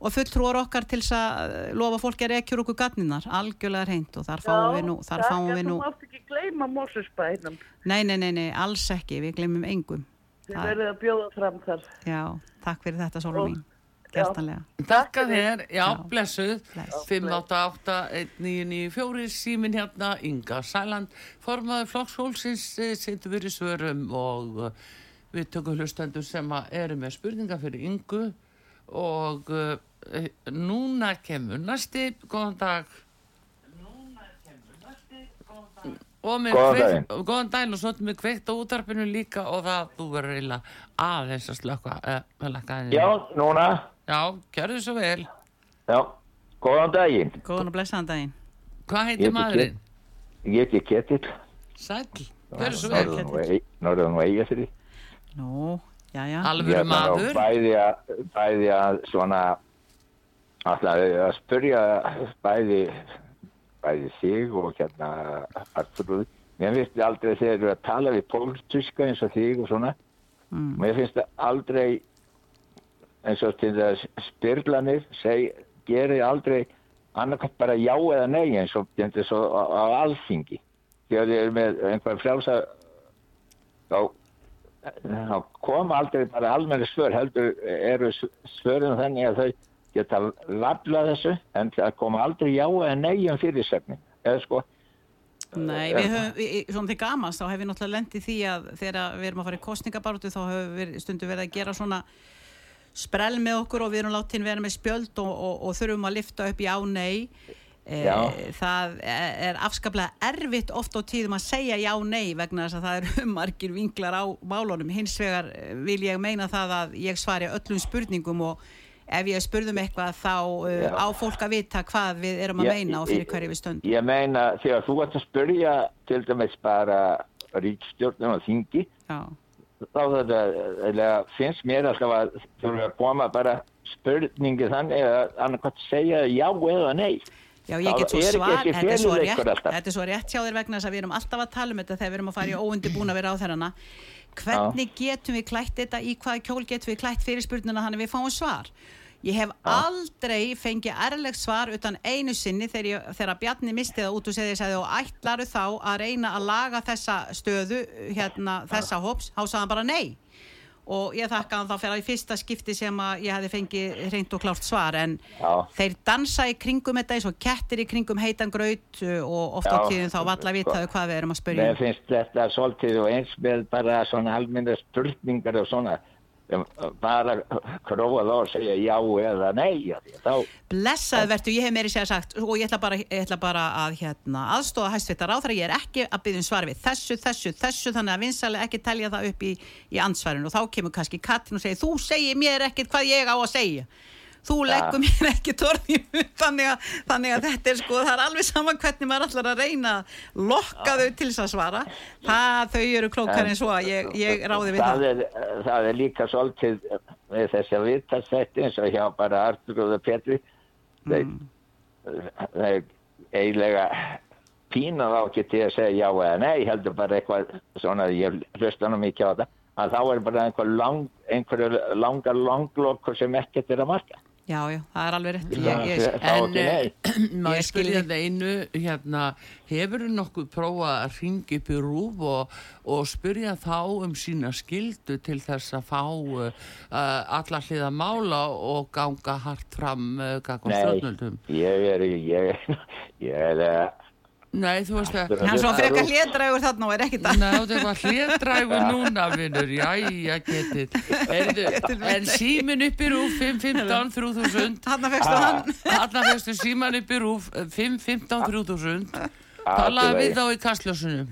og fulltrúar okkar til þess að eh, lofa fólki að rekjur okkur gatninar, algjörlega reynd og þar fáum við nú, þar fáum við nú, Þú mátt ekki gleyma Mósisbænum. nei, nei, nei, nei, alls ekki, við glemum engum. Þið Það- verðið að bjóða fram þar. Já, takk fyrir þetta, Sólum mín, gerstanlega. Takk að þér, já, Já. blessuð. Bless. 588-1994, símin hérna, Inga Sæland, formaður flokksfólksins, setur við í svörum og uh, við tökum hlustendur sem að eru með spurningar fyrir Ingu og uh, núna kemur næsti, góðan dag. Og með Góðan kveikt, daginn. góðan daginn og svo með kveikt á útarpinu líka og það þú verður eiginlega aðeins að slökka uh, aðeins. Já, núna. Já, kjörðu svo vel. Já, góðan daginn. Góðan og blessaðan daginn. Hvað heitir heiti maðurinn? Ég heiti Ketill. Sæll, kjörðu svo vel. Og, Norðan og eiga fyrir. Nú, já, já, Alvöru maður. Bæði að, bæði að svona, alltaf að spyrja bæði, bæði þig og hérna Arturúð. Mér finnst þið aldrei þegar þú að tala við pólitíska eins og þig og svona. mm. Mér finnst það aldrei eins og til þess spyrlanir seg, gerir aldrei annarkvæmt bara já eða nei eins og, og á, á alþingi þegar þið eru með einhver frjálsa þá, þá koma aldrei bara almenni svör heldur eru svörin þannig að þau geta vafla þessu en það koma aldrei já eða nei um fyrirsefning eða sko Nei, við höfum, við, svona til gamast þá hefur við náttúrulega lendið því að þegar við erum að fara í kostningabarótu þá höfum við stundu verið að gera svona sprell með okkur og við erum látin vera með spjöld og, og, og þurfum að lifta upp í á nei e, Já. það er, afskaplega erfitt oft á tíðum að segja já nei vegna þess að það eru margir vinklar á málunum hins vegar eh, vil ég meina það að ég svari öllum spurningum og ef ég spurðum eitthvað þá uh, Já. á fólk að vita hvað við erum að Ég- meina og fyrir hverju við stöndum Ég meina þegar þú ert að spyrja til dæmis bara ríkstjórnum og þingi Já. þá þetta eða, finnst mér að þurfa að koma bara spurningi þannig að annarkvæmt segja já eða nei. Já, ég get svo svar, þetta er svo rétt, þetta er svo rétt hjá þér vegna þess að við erum alltaf að tala um þetta þegar við erum að fara í óundi búin að vera á þeirrana. hvernig getum við klætt þetta? Í hvaða kjól getum við klætt fyrirspurnina þannig við fáum svar? Ég hef aldrei fengið ærlegt svar utan einu sinni þegar, ég, þegar Bjarni misti það út og segði, og ætlaru þá að reyna að laga þessa stöðu hérna, þessa hops, hann bara nei og ég þakka hann þá fyrir að í fyrsta skipti sem að ég hefði fengið reynd og klárt svar en Já. þeir dansa í kringum þetta eins og kettir í kringum heitan graut uh, og oft á tíðum þá valla sko. vitaðu hvað við erum að spyrja Mér finnst þetta svolítið og eins með bara svona almenna spurningar og svona um, bara króa þá og segja já eða nei að þá Blessaði verður, ég hef meiri segja sagt og ég ætla bara, ég ætla bara að hérna, aðstóða hæstvitar á þegar ég er ekki að byggja um svar við þessu, þessu, þessu, þannig að vinsalega ekki telja það upp í, í ansvarinu og þá kemur kannski Katrin og segir, þú segir mér ekkert hvað ég á að segja þú leggur mér ekki torni þannig, að- þannig að þetta er sko það er alveg saman hvernig maður allar að reyna að lokka þau til þess að svara. Það, þau eru klókar en svo að ég, ég ráði við það, það. er, það er líka svolítið með þessi að vita þetta eins og hjá bara Artur og Petri þeir, þeir eiginlega pína þá ekki til að segja já eða nei heldur bara eitthvað svona ég hlusta nú mikið á þetta að þá er bara einhver lang, einhverju langar langlokkur sem ekkert er að marka já, já, það er alveg rétt ég, ég, það- þá ekki nei Má Ég ég skil spyrja þig. það einu, hérna, hefur þú nokkuð prófað að ringa upp í rúf og, og spyrja þá um sína skildu til þess að fá uh, alla hliða mála og ganga hart fram uh, Nei, ég er ég, ég er eh, Nei, þú veist að... hann svo frekar hlétrægur þarna og er ekkit að Ná, það var hlétrægu núna, vinnur, jæja, getið. Heyrðu, En símin upp í rúf, 515 3000. hann fegstu hann Þarna fyrstu síman upp í rúf, 515 3000. Ah, Talaði við þá í kastljósinu.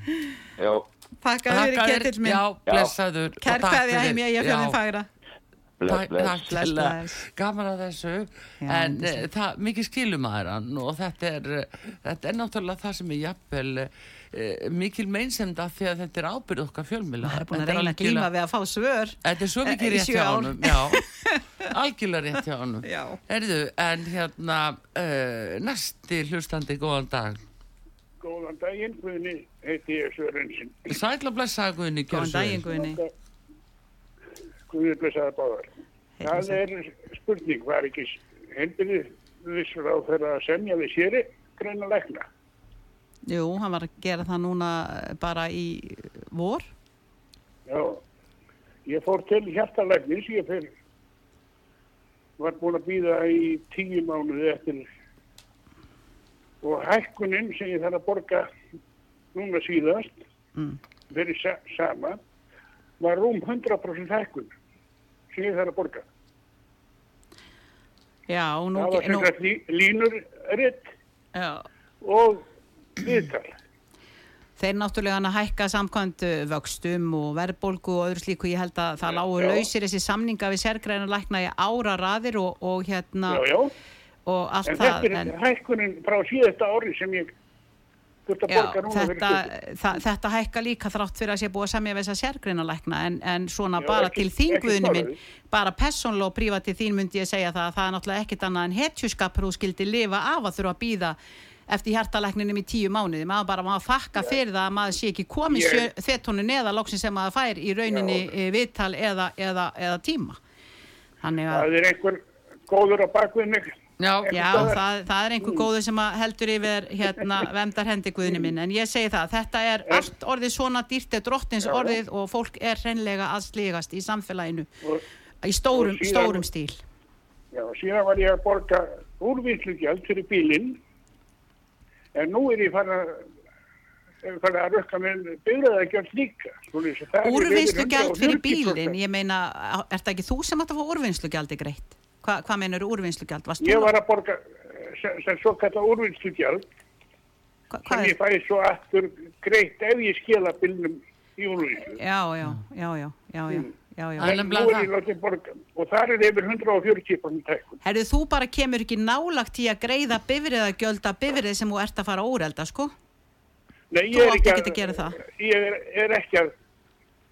Jó, Takk að þér þér, ketill minn Já, blessaður. og Kær takk kveðja fyrir. heim ég að fjörðin Já. fagra Takk, bless. takk Bless, til bless. gaman að þessu. Já, en þetta e, það, mikið skilum að hann og þetta er, eh, þetta er náttúrulega það sem er jafnvel e, mikil meinsemda því að þetta er ábyrð okkar fjölmila Það er búin að reyna að glíma við að fá svör Þetta er svo Eh, mikið rétt hjá honum Já, algjörlega rétt hjá honum. Já. Herðu, en hérna uh, næsti hlustandi góðan dag. Góðan daginn, Guðni, heiti ég Sörensson. Sætla blessa Guðni Góðan daginn Guðni Guðni blessaði báðar. Það er spurning, var ekki heilbyrðisur á þeirra að semja við séri greina lækna? Jú, hann var að gera það núna bara í vor Já, ég fór til hjartalæknis, ég fyrir, var búin að býða í tíu mánuði eftir og hækkunin sem ég þarf að borga núna síðast mm. fyrir sa sama var rúm 100% hækkun ég þarf að borga. Já, nú, það var sem nú sagt lí, línur ritt já, og viðtal. Þeir náttúrulega hann að hækka samkvæmt uh, vöxtum og verðbólgu og öðru slíku ég held að það lágu lausir þessi samninga við sérgræna lækna í ára raðir og, og hérna Já, já, og allt en það þetta er hækkunin frá síðasta ári sem ég þurft að borga núna þetta, það, þetta hækka líka þrátt fyrir að sé búið að semja við þessa sérgreina lækna en, en svona Já, bara ekki- til þín guðni minn bara persónlega og prívat til þín myndi ég segja það að það er náttúrulega ekkit annað en hetjuskapur þú skildi lifa af að þurfa að býða eftir hjartalækninum í tíu mánuði maður bara maður þakka fyrir það að maður sé ekki komið yeah. þettónu neða loksin sem maður fær í rauninni Já. viðtal eða, eða, eða tíma þannig að góður á bakvið mig. Já, Já, það, það er einhver góður sem að heldur yfir hérna vemdar hendi guðinu minn en ég segi það, þetta er allt orðið svona dýrt er drottins orðið og fólk er hreinlega að sligast í samfélaginu Og, í stórum, síðan- stórum stíl já, síðan var ég að borga úrvinnslugjald fyrir bílinn en nú er ég farin að er farin að rökka með byrjaðagjald líka. Er Úrvinnslugjald fyrir 140%. bílinn, ég meina er það ekki þú sem átt að fá úrvinnslugjaldi greitt? Hva, hvað meinar úrvinnslugjald? Ég var að borga eh, sem, sem svo kallar úrvinnslugjald hva, sem ég fæði svo aftur greitt ef ég skila bílnum í úrvinnslu. Já, já, já, já, já, já, já, já. Það það. borga og þar er yfir 140% tækun. Herðu, þú bara kemur ekki nálagt í að greiða bifriðagjöld að bifrið sem þú ert að fara að úrelda, sko? Nei, ég er að það. Ég er, er ekki að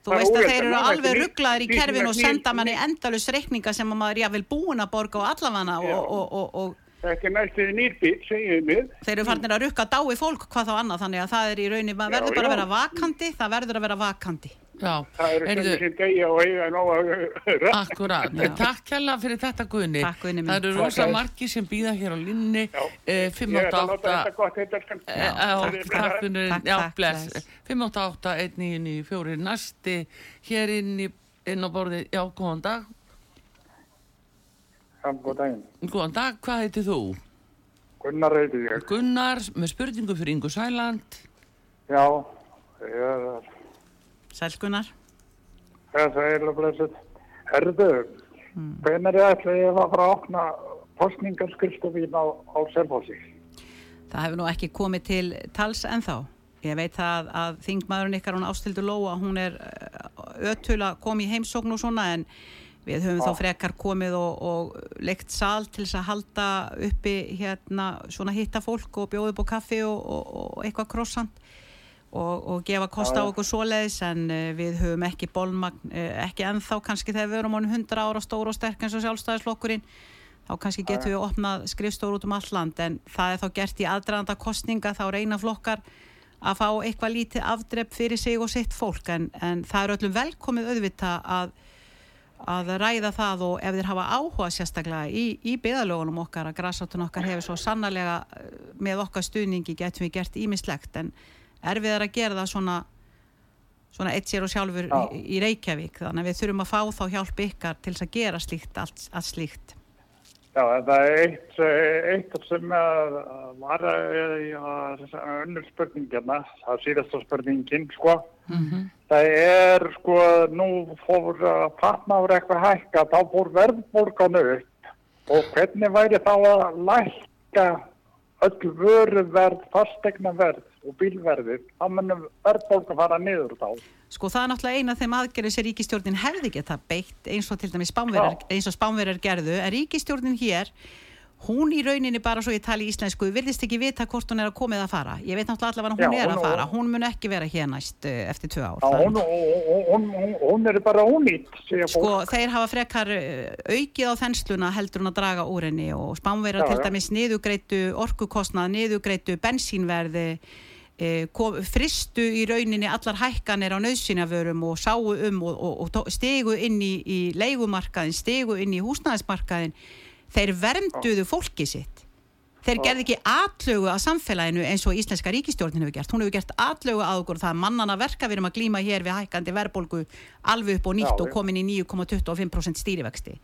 Þú veist að þeir eru alveg þetta er rugglaðir í kerfinu og senda manni endalus reikninga sem að maður jáfnvel búin að borga á allafanna og, og, og, og Þetta er næstuði nýrbíl, segjum við. þeir eru farnir að rukka dái fólk hvað þá annað þannig að það er í rauninni, maður verður bara að vera vakandi, það verður að vera vakandi. Já, Það eru heyrðu, sem sem degja og eiga nóg að akkurat. Takk hella fyrir þetta Guðni. Takk, Guðni minn. Það eru rosa Takk. margir sem býða hér á linni, eh, Ég ætla að láta 588... þetta gott heita skan. Eh, Já, takk Takk, já, bless. bless. 588-1994 næsti hér inn, í, inn á borði, já, góðan dag. Já, góð daginn. Góðan dag, hvað heitir þú? Gunnar heiti ég. Gunnar, með spurningu fyrir Ingu Sæland. Já, ég er Sælkunar. Það er eiginlega blessið. Herðu, hvenær er ætla ég að fara að opna postningarskrifstofín á, á Selfossi? Það hefur nú ekki komið til tals ennþá. Ég veit það að þingmaðurinn ykkar hún ástildur Lóa, hún er uh, ötul að koma í heimsókn og svona en við höfum þá frekar komið og, og leikt sal til þess að halda uppi hérna svona hitta fólk og upp á kaffi og, og, og eitthvað krossant og, og gefa kost á okkur svoleiðis en uh, við höfum ekki bólmagn, uh, ekki ennþá kannski þegar við erum honum 100 ára stór og sterk eins og sjálfstæðisflokkurinn þá kannski getum við opnað skrifstóru út um all land en það er þá gert í aðdraðanda kostninga þá reyna flokkar að fá eitthvað lítið afdrepp fyrir sig og sitt fólk en, en það er öllum velkomið auðvita að, að ræða það og ef þeir hafa áhuga sérstaklega í, í byðalögunum okkar að græsáttun okkar hefur svo sannarlega eh, með okkar stuðningi getum við gert ímislegt en erfið er að gera það svona svona eitt sér og sjálfur í, í Reykjavík. Þannig að við þurfum að fá þá hjálp ykkar til að gera slíkt allt, allt slíkt. Já, það er eitt, eitt sem að var önnur spurning hérna, það er síðasta spurningin, sko. Það er, sko, nú fór patnáður eitthvað hækka, þá fór verðbólgan upp. Og hvernig væri þá að lækka öll vöruverð, fastegnaverð og bílverðið, þá munum verðbólgan fara niður þá. Sko það er náttúrulega eina af þeim aðgerði sem ríkistjórnin hefði geta beitt eins og til dæmis spánverjar, eins og spánverjar gerðu en ríkistjórnin hér hún í rauninni bara svo ég tali íslensku virðist ekki vita hvort hún er að komið að fara. Ég veit náttúrulega allavega hún Já, er að fara. Hún mun ekki vera hér næst uh, eftir tvö ár Já, hún, hún, hún, hún, er bara ónýtt, Sko, þeir hafa frekar uh, aukið á þensluna heldur hún að draga úr henni og spánverjar Já, til dæmis niðugreitu orkukostnað, niðugreitu bensínverði eh, fristu í rauninni allar hækkanir á nöðsynjavörum og sáu um og, og, og stigu inn í, í leigumarkaðin, stigu inn í húsnæðismarkaðin þeir vernduðu fólki sitt. Þeir gerði ekki atlögu að samfélaginu eins og íslenska ríkistjórnin hefur gert. Hún hefur gert atlögu að okkur það er mannana verka. Við erum að glíma hér við hækkandi verðbólgu alveg upp og nýtt Já, og komin í 9,25% stýrivexti.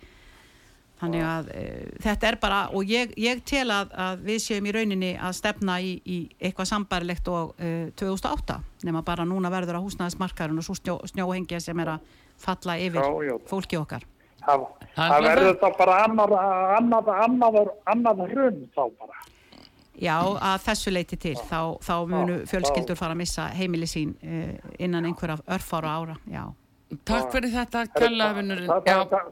Þannig að e, þetta er bara og ég, ég tel að, að við séum í rauninni að stefna í, í eitthvað sambarilegt og e, 2008 nema bara núna verður að húsnæðismarkarinn og svo snjó, snjóhengja sem er að falla yfir Já, já. fólki okkar Það, Það er það bara verður þá bara annar, annar, annar, annar hrun þá bara. Já, að þessu leiti til þá, þá munu fjölskyldur fara að missa heimili sín e, innan einhverja örfára ára já. Takk fyrir þetta, það-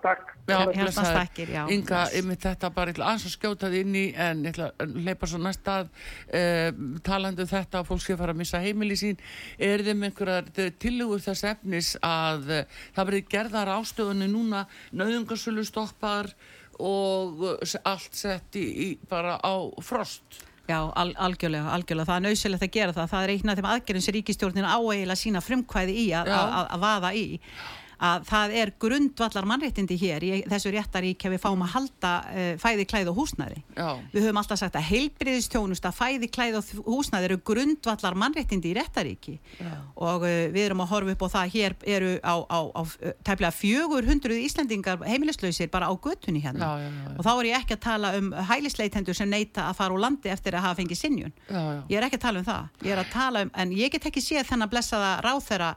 Takk. Já, Hjartans blessaður. þakkir, já. Inga, yfir þetta bara ég ætla aðeins að skjóta þið inn í en ég ætla að leipa svo næsta að uh, talandi um þetta að fólk sé fara að missa heimili sín er þeim einhverjar tilugur þess efnis að uh, það verið gerðar ástöðunni núna nöðungarsölu stoppar og uh, allt sett í, í bara á frost Já, al, algjörlega, algjörlega, það er nöðsilegt að gera það. Það er einn af þeim aðgerðin sem ríkistjórnin áeigilega sína frumkvæði í að, Já. að, að vaða í að það er grundvallar mannréttindi hér í þessu réttarík ef við fáum að halda uh, fæði, klæði og húsnæði. Já, Við höfum alltaf sagt að heilbriðistjónusta, fæði, klæði og húsnæði eru grundvallar mannréttindi í réttaríki. Og uh, við erum að horfa upp á það hér eru á, á, á tæplega 400 Íslendingar heimilislausir bara á götunni hérna. Já, já, já, já. og þá er ég ekki að tala um hælisleitendur sem neyta að fara úr landi eftir að hafa fengið sinjun já, já. ég er ekki að tala um það. Ég er að tala um, en ég get ekki séð þennan blessaða ráþera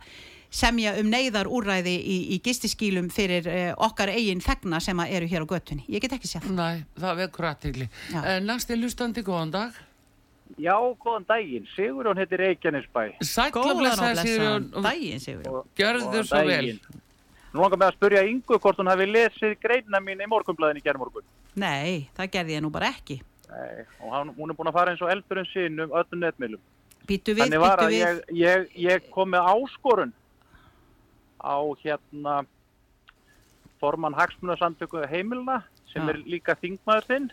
semja um neyðar úrræði í, í gistiskýlum fyrir uh, okkar eigin þegna sem að eru hér á götunni ég get ekki séð það Næ, það vekur aðtegli. Já. Næsti hlustandi, góðan dag. Já, góðan daginn. Sigurjón heitir Reykjanesbæ. Sætla góðan og blessaði blessaðan Sigurjón. daginn Sigur Og- Gjörðu góðan svo vel. daginn. Nú langar mig að spurja Ingu hvort hún hafi lesið greina mín í morgunblæðin í gerðmorgun. nei, það gerði ég nú bara ekki Nei, og hann, hún er búin að fara eins og eldurinn sinn um öllum netmiðlum. býtu við, Þannig var býtu að við ég, ég, ég kom með áskorun á hérna formann hagsmunasamtöku heimilina sem Já. er líka þingmaður þinn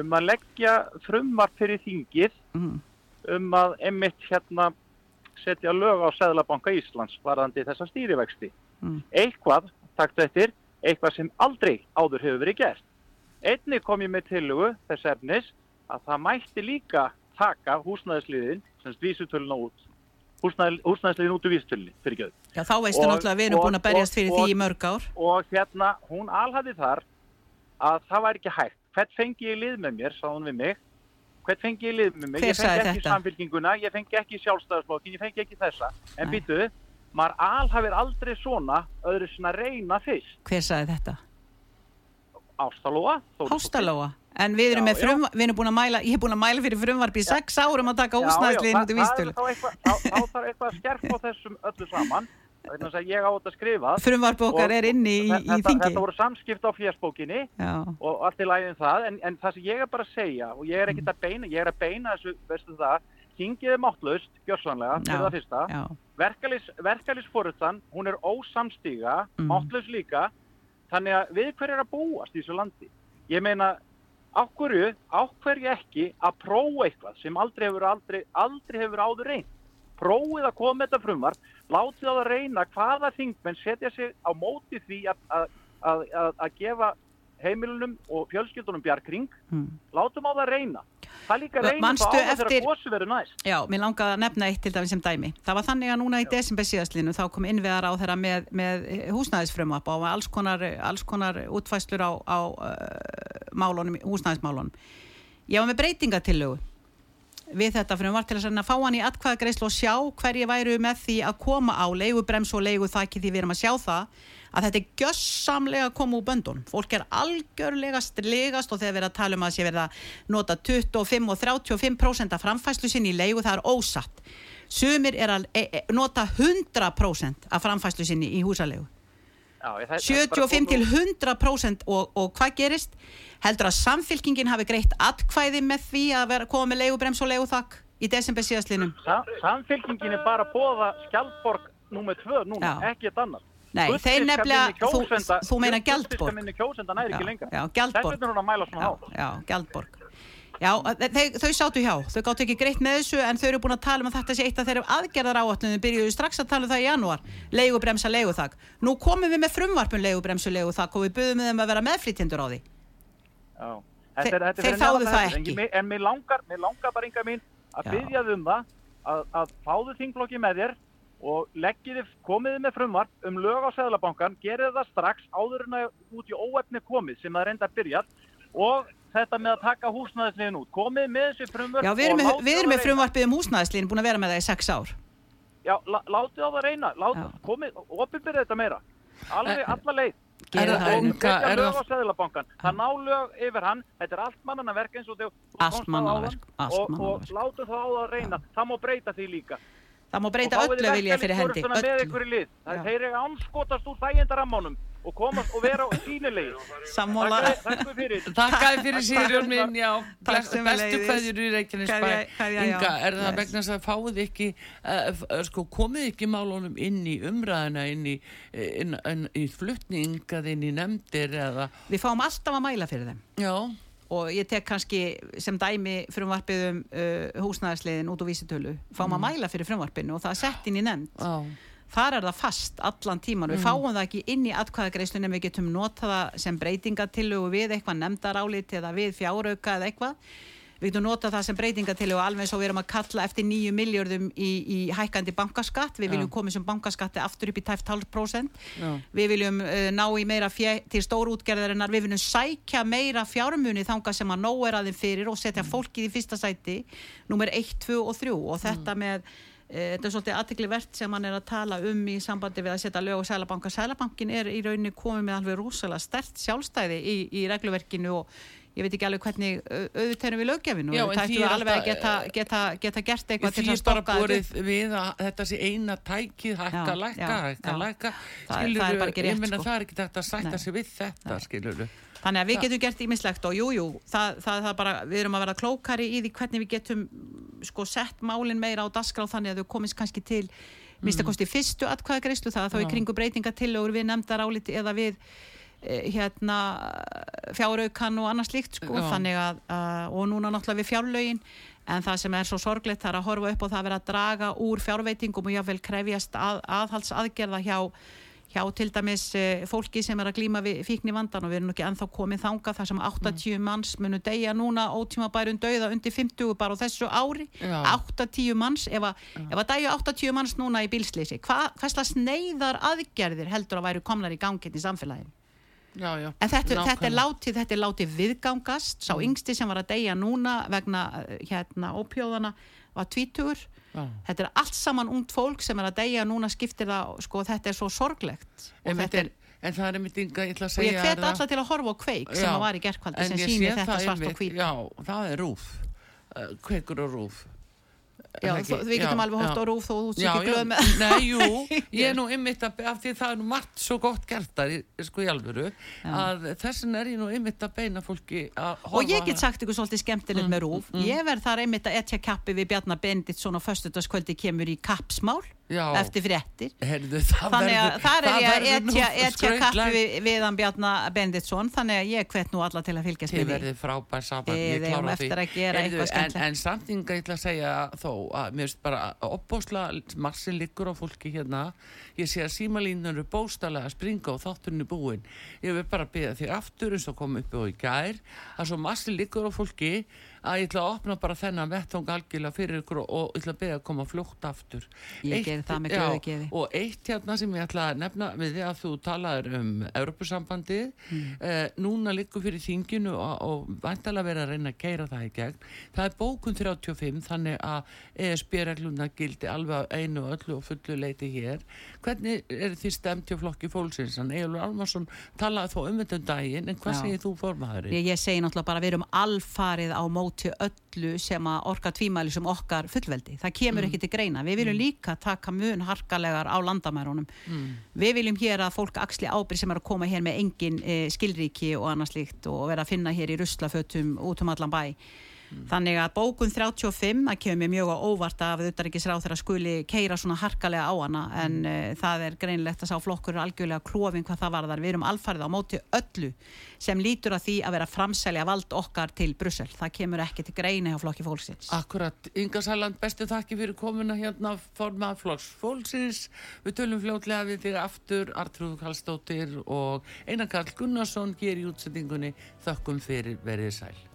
um að leggja frumvarp fyrir þingið mm, um að emitt hérna setja lög á Sæðlabanka Íslands varðandi þessa stýrivexti. Mm. Eitthvað, taktu eftir, eitthvað sem aldrei áður hefur verið gert. Einni kom ég með tillugu þess efnis að það mætti líka taka húsnæðisliðin, sem vísutöluna út, húsnæð, húsnæðisliðin út úr vísutölunni, fyrir göð. Já, þá veistu Og- náttúrulega að við erum búin að berjast fyrir og- því í mörg ár. Og hérna, hún alhaði þar að það væri ekki hægt. Hvert fengi ég lið með mér, sá hún við mig. Hvert fengi ég lið með mig? Hver ég fengi ekki þetta? samfélkinguna, ég fengi ekki sjálfstæðarsflokkin, ég fengi ekki þessa. En Nei. býtu, maður alhafir aldrei svona öðru svona reyna fyrst. Hver sagði þetta? Ástalóa. Hástalóa. En við erum, Já, frum, við erum búin að mæla, ég er búin að mæla fyrir frumvarp í sex árum að taka húsnæðsliðin út í vístölu. Þá, þarf eitthvað að skerpa þessum öllu saman. Þannig að ég á þetta skrifað. Frumvarp okkar er inni í, í þetta, þingi. Þetta voru samskipt á fjörsbókinni Já. og allt í lægin það, en, en það sem ég er bara að segja, og ég er ekkert að beina, ég er að beina þessu, veistu það, hingið er máttlaust, gjörsanlega, fyrir það fyrsta. Verkalis, verkalisforuttan, hún er ósamstíga, Mm. máttlaus líka, þannig að við hver er að búast í þessu landi? Ég meina, á hverju, á hverju ekki að prófa eitthvað sem aldrei hefur, aldrei, aldrei hefur áður reynd? Prófið að koma þetta frumvar, látið á það reyna hvaða þingmenn setja sig á móti því að, að, að, að, að gefa heimilunum og fjölskyldunum bjargring, Mm. látum á það reyna. Það er líka að reyna það á það eftir- þegar gósi verður næst. Já, mér langaði að nefna eitt til dæmis sem dæmi. Það var þannig að núna í desember síðastlinu þá kom innveðar á þeirra með, með húsnæðisfrumvarp og alls konar, alls konar útfæslur á, á uh, málunum, húsnæðismálunum. Ég var með breytingatillögu við þetta frumvarp til þess að reyna að fá hann í atkvæðagreislu og sjá hverju væru með því að koma á leigubrems og leiguþaki því við erum að sjá það að þetta er gjössamlega að koma úr böndunum. Fólk er algjörlega slegast og þegar við erum að tala um að sé verið að nota 25 og 35% af framfæslu sinni í leigu, það er ósatt. Sumir er að e, e, nota 100% af framfæslu sinni í húsalegu. Já, ég- það- það er bara 75 komið til úr- 100% og, og hvað gerist? Heldur að samfylkingin hafi greitt atkvæði með því að vera, koma með leigubrems og leiguþak í desember síðastlinum? Sa samfélkingin er bara að bóða Skjaldborg nummer 2 núna, ekki eitt annar. Nei, þeir nefnilega- þú- þú meinar Gjaldborg. Kjósenda næri ekki lengra. já, Gjaldborg. Vegna er hún að mæla svona hátt. já, Gjaldborg. Já, þau, þau sátu hjá, þau gáttu ekki greitt með þessu en þau eru búin að tala um að þetta sé eitt af þeirra aðgerðar áallunum, byrjuðu strax að tala um það í janúar, leigubremsa, leiguþak. Nú komum við með frumvarpun leigubremsu, leiguþak og við buðum þeim að vera meðflytjendur á því. Já. Þeir- Þetta er- þetta er þeir þáðu það þetta, en ekki. ég- En mér langar, mér langar bara yngar mín að byggja þið um það að, að fáðu þingflokki með þér og leggið þið, komið þið með frumvarp um lög á Sæðlabankan, gerið það strax áður en að út í óefni komið sem það reynda að byrja og þetta með að taka húsnæðisliðin út. Komið með þessi frumvarp Já, við erum og með, látið við erum með frumvarpið um húsnæðislín, búin að vera með það í sex ár. Já, lá- látið á það reyna, lát, Já. komið, opinbyrðið þetta meira. Alveg, alla leið. Er það það. Og setja er lög það-. Það ná lög yfir hann, þetta er allt mannana verk eins og þau og, og mannaverk. látum það á það að reyna. Það má breyta því líka. Það má breyta öllu vilja fyrir hendi. Það er eru anskotast úr þægindaramánum og komast og vera sínilegi. Sammála. Takk fyrir. Takk fyrir Sigurjón minn, já, bestu kveðjur í Reykjanesbæ. Inga, er það vegna þess að fáið ekki, uh, sko, komið ekki málunum inn í umræðina, inn í, inn, inn, í flutningað, inn í nefndir eða, Við fáum alltaf að mæla fyrir þeim. já, og ég tek kannski sem dæmi frumvarpið um uh, húsnæðarsliðin út úr vísitölu. Fáum að mæla fyrir frumvarpinu og það er sett inn í nefnd. Já, þar er það fast allan tíman við fáum það ekki inn í atkvæðagreislun en við getum notað það sem breytingatillugu við eitthvað nefndarálit eða við fjárauka eða eitthvað við getum notað það sem alveg eins og við erum að kalla eftir nýju miljörðum í, í hækkandi bankaskatt. Við viljum koma sem bankaskatti aftur upp í tæft halv prósent já, við viljum uh, ná í meira fjö, til stórútgerðarinnar, við viljum sækja meira fjármuni þanga sem að nóg er aðeins fyrir og setja fólkið í fyrsta sæti nummer 1, 2 og 3 og þetta með uh, þetta er svolítið aðtikli verðt sem hann er að tala um í sambandi við að setja lög og sælabanka sælabankin er í rauninni komið með alveg rosalega stert sjálfstæði í, í regluverkinu og ég veit ekki alveg hvernig au- auðvitaðum við löggefinu og það því ættu er alveg að geta, geta, geta gert eitthvað til að stokka þetta við að þetta sé eina tækið hækka, lækka, hækka, lækka, er ekki rétt, ég meina sko. það er ekki þetta að sætta Nei. sig við þetta, skilur Þannig að við getum gert ímislegt og jújú, jú, það, það, það bara, við erum að vera klókari í því hvernig við getum sko sett málin meira á dasgrá þannig að þau komist kannski til minnstakosti fyrstu atkvæðagreyslu það þá í kringu breytingatillögur við nefndar áliti eða við eh, hérna fjáraukan og annað slíkt sko að, uh, og núna náttúrulega við fjárlögin en það sem er svo sorglegt það er að horfa upp og það er að draga úr fjárveitingum og jáfnvel krefjast að, aðhaldsaðgerða hjá hjá til dæmis uh, fólki sem er að glýma við fíkni vandan og við erum ekki enþá komið þanga þar sem 80 mm. manns munu deyja núna ótíma bærum dauða undir 50 bara á þessu ári, já. 80 manns ef að, að dæju 80 manns núna í bílsleysi, Hva, hvað slags neyðar aðgerðir heldur að væru komlar í gangin í samfélaginu? Já, já, en þetta, þetta, er látið, þetta er látið viðgangast sá mm. yngsti sem var að deyja núna vegna eh, hérna ópjóðana var tvítur Já. þetta er allt saman ungd fólk sem er að deyja núna skiptir það, sko þetta er svo sorglegt þetta er En það er mitt ynga, ég ætla að segja... Og ég hvet alltaf til að horfa á kveik sem var í gerðkvaldi sem sýnir þetta svart og hvít. Já, það er rúf. Uh, kveikur og rúf. Já, þú, við getum já, alveg hótt á rúf þó þú sér ekki glöð með Nei, jú, ég er nú ymmit að af því það er nú margt svo gott gert þar sko í alvöru, að þessin er ég nú ymmit að beina fólki að horfa Og ég get sagt ykkur svolítið skemmtilegt mm, með rúf. mm, mm. ég verð þar ymmit að etja kappi við Bjarnar Benditsson og föstudagskvöldi kemur í kappsmál Já. eftir fréttir. Herðu, þannig að þar er ég að etja kappi við, við hann Bjarnar Benditsson þannig að ég hvet nú alla til að fylgjast með því. Þið verðið frábær saman, ég klára því. en, en samtinga ég ætla að segja þó að mér finnst bara opbósla massi liggur á fólki hérna. Ég sé að símalínur eru bóstalega að springa og þátturinn er búin ég vil bara beða því aftur eins og koma upp og í gær að svo massi liggur á fólki að ég ætla að opna bara þennan vettung algjörlega fyrir ykkur og, og ég ætla að beða að koma fljótt aftur. Ég gerir það með glöðu geði. og eitt hérna sem ég ætla að nefna við því að þú talaður um Europasambandi mm. eh, núna likur fyrir þinginu og, og vantalega verið að reyna að keira það í gegn. Það er bókun 35 þannig að ESB-regluna gildi alveg einu og öllu og fullu leiti hér. Hvernig er því stemt hjá flokki fólksins? Egilur Almarsson talaði þó um þetta um daginn en hvað segir þú formaðurinn? Ég, ég segi náttúrulega bara við erum alfarið á mót móti öllu sem að orka tvímæli sem okkar fullveldi. Það kemur mm. ekki til greina. Við viljum mm. líka taka mun harkalegar á landamærunum. Mm. Við viljum hér að fólk axli ábyrg sem er að koma hér með engin eh, skilríki og annars líkt og vera að finna hér í ruslafötum út um allan bæ. Mm. Þannig að bókun 35, það kemur mjög óvart af auðvitaðrikisráð þegar skuli keira svona harkalega á hana en uh, það er greinlegt að sá flokkur algjörlega klófin hvað það varðar. Við erum alfarið á móti öllu sem lítur að því að vera framselja vald okkar til Brussel. Það kemur ekki til greina hjá flokki fólksins. Akkurat, Inga Sæland, bestu þakki fyrir komuna hérna formað flokks fólksins. Við tölum fljótlega við þig aftur, Artrúð Kallstóttir og Einar Karl Gunnarsson ger í útsendingunni þökkum fyrir verið sæl.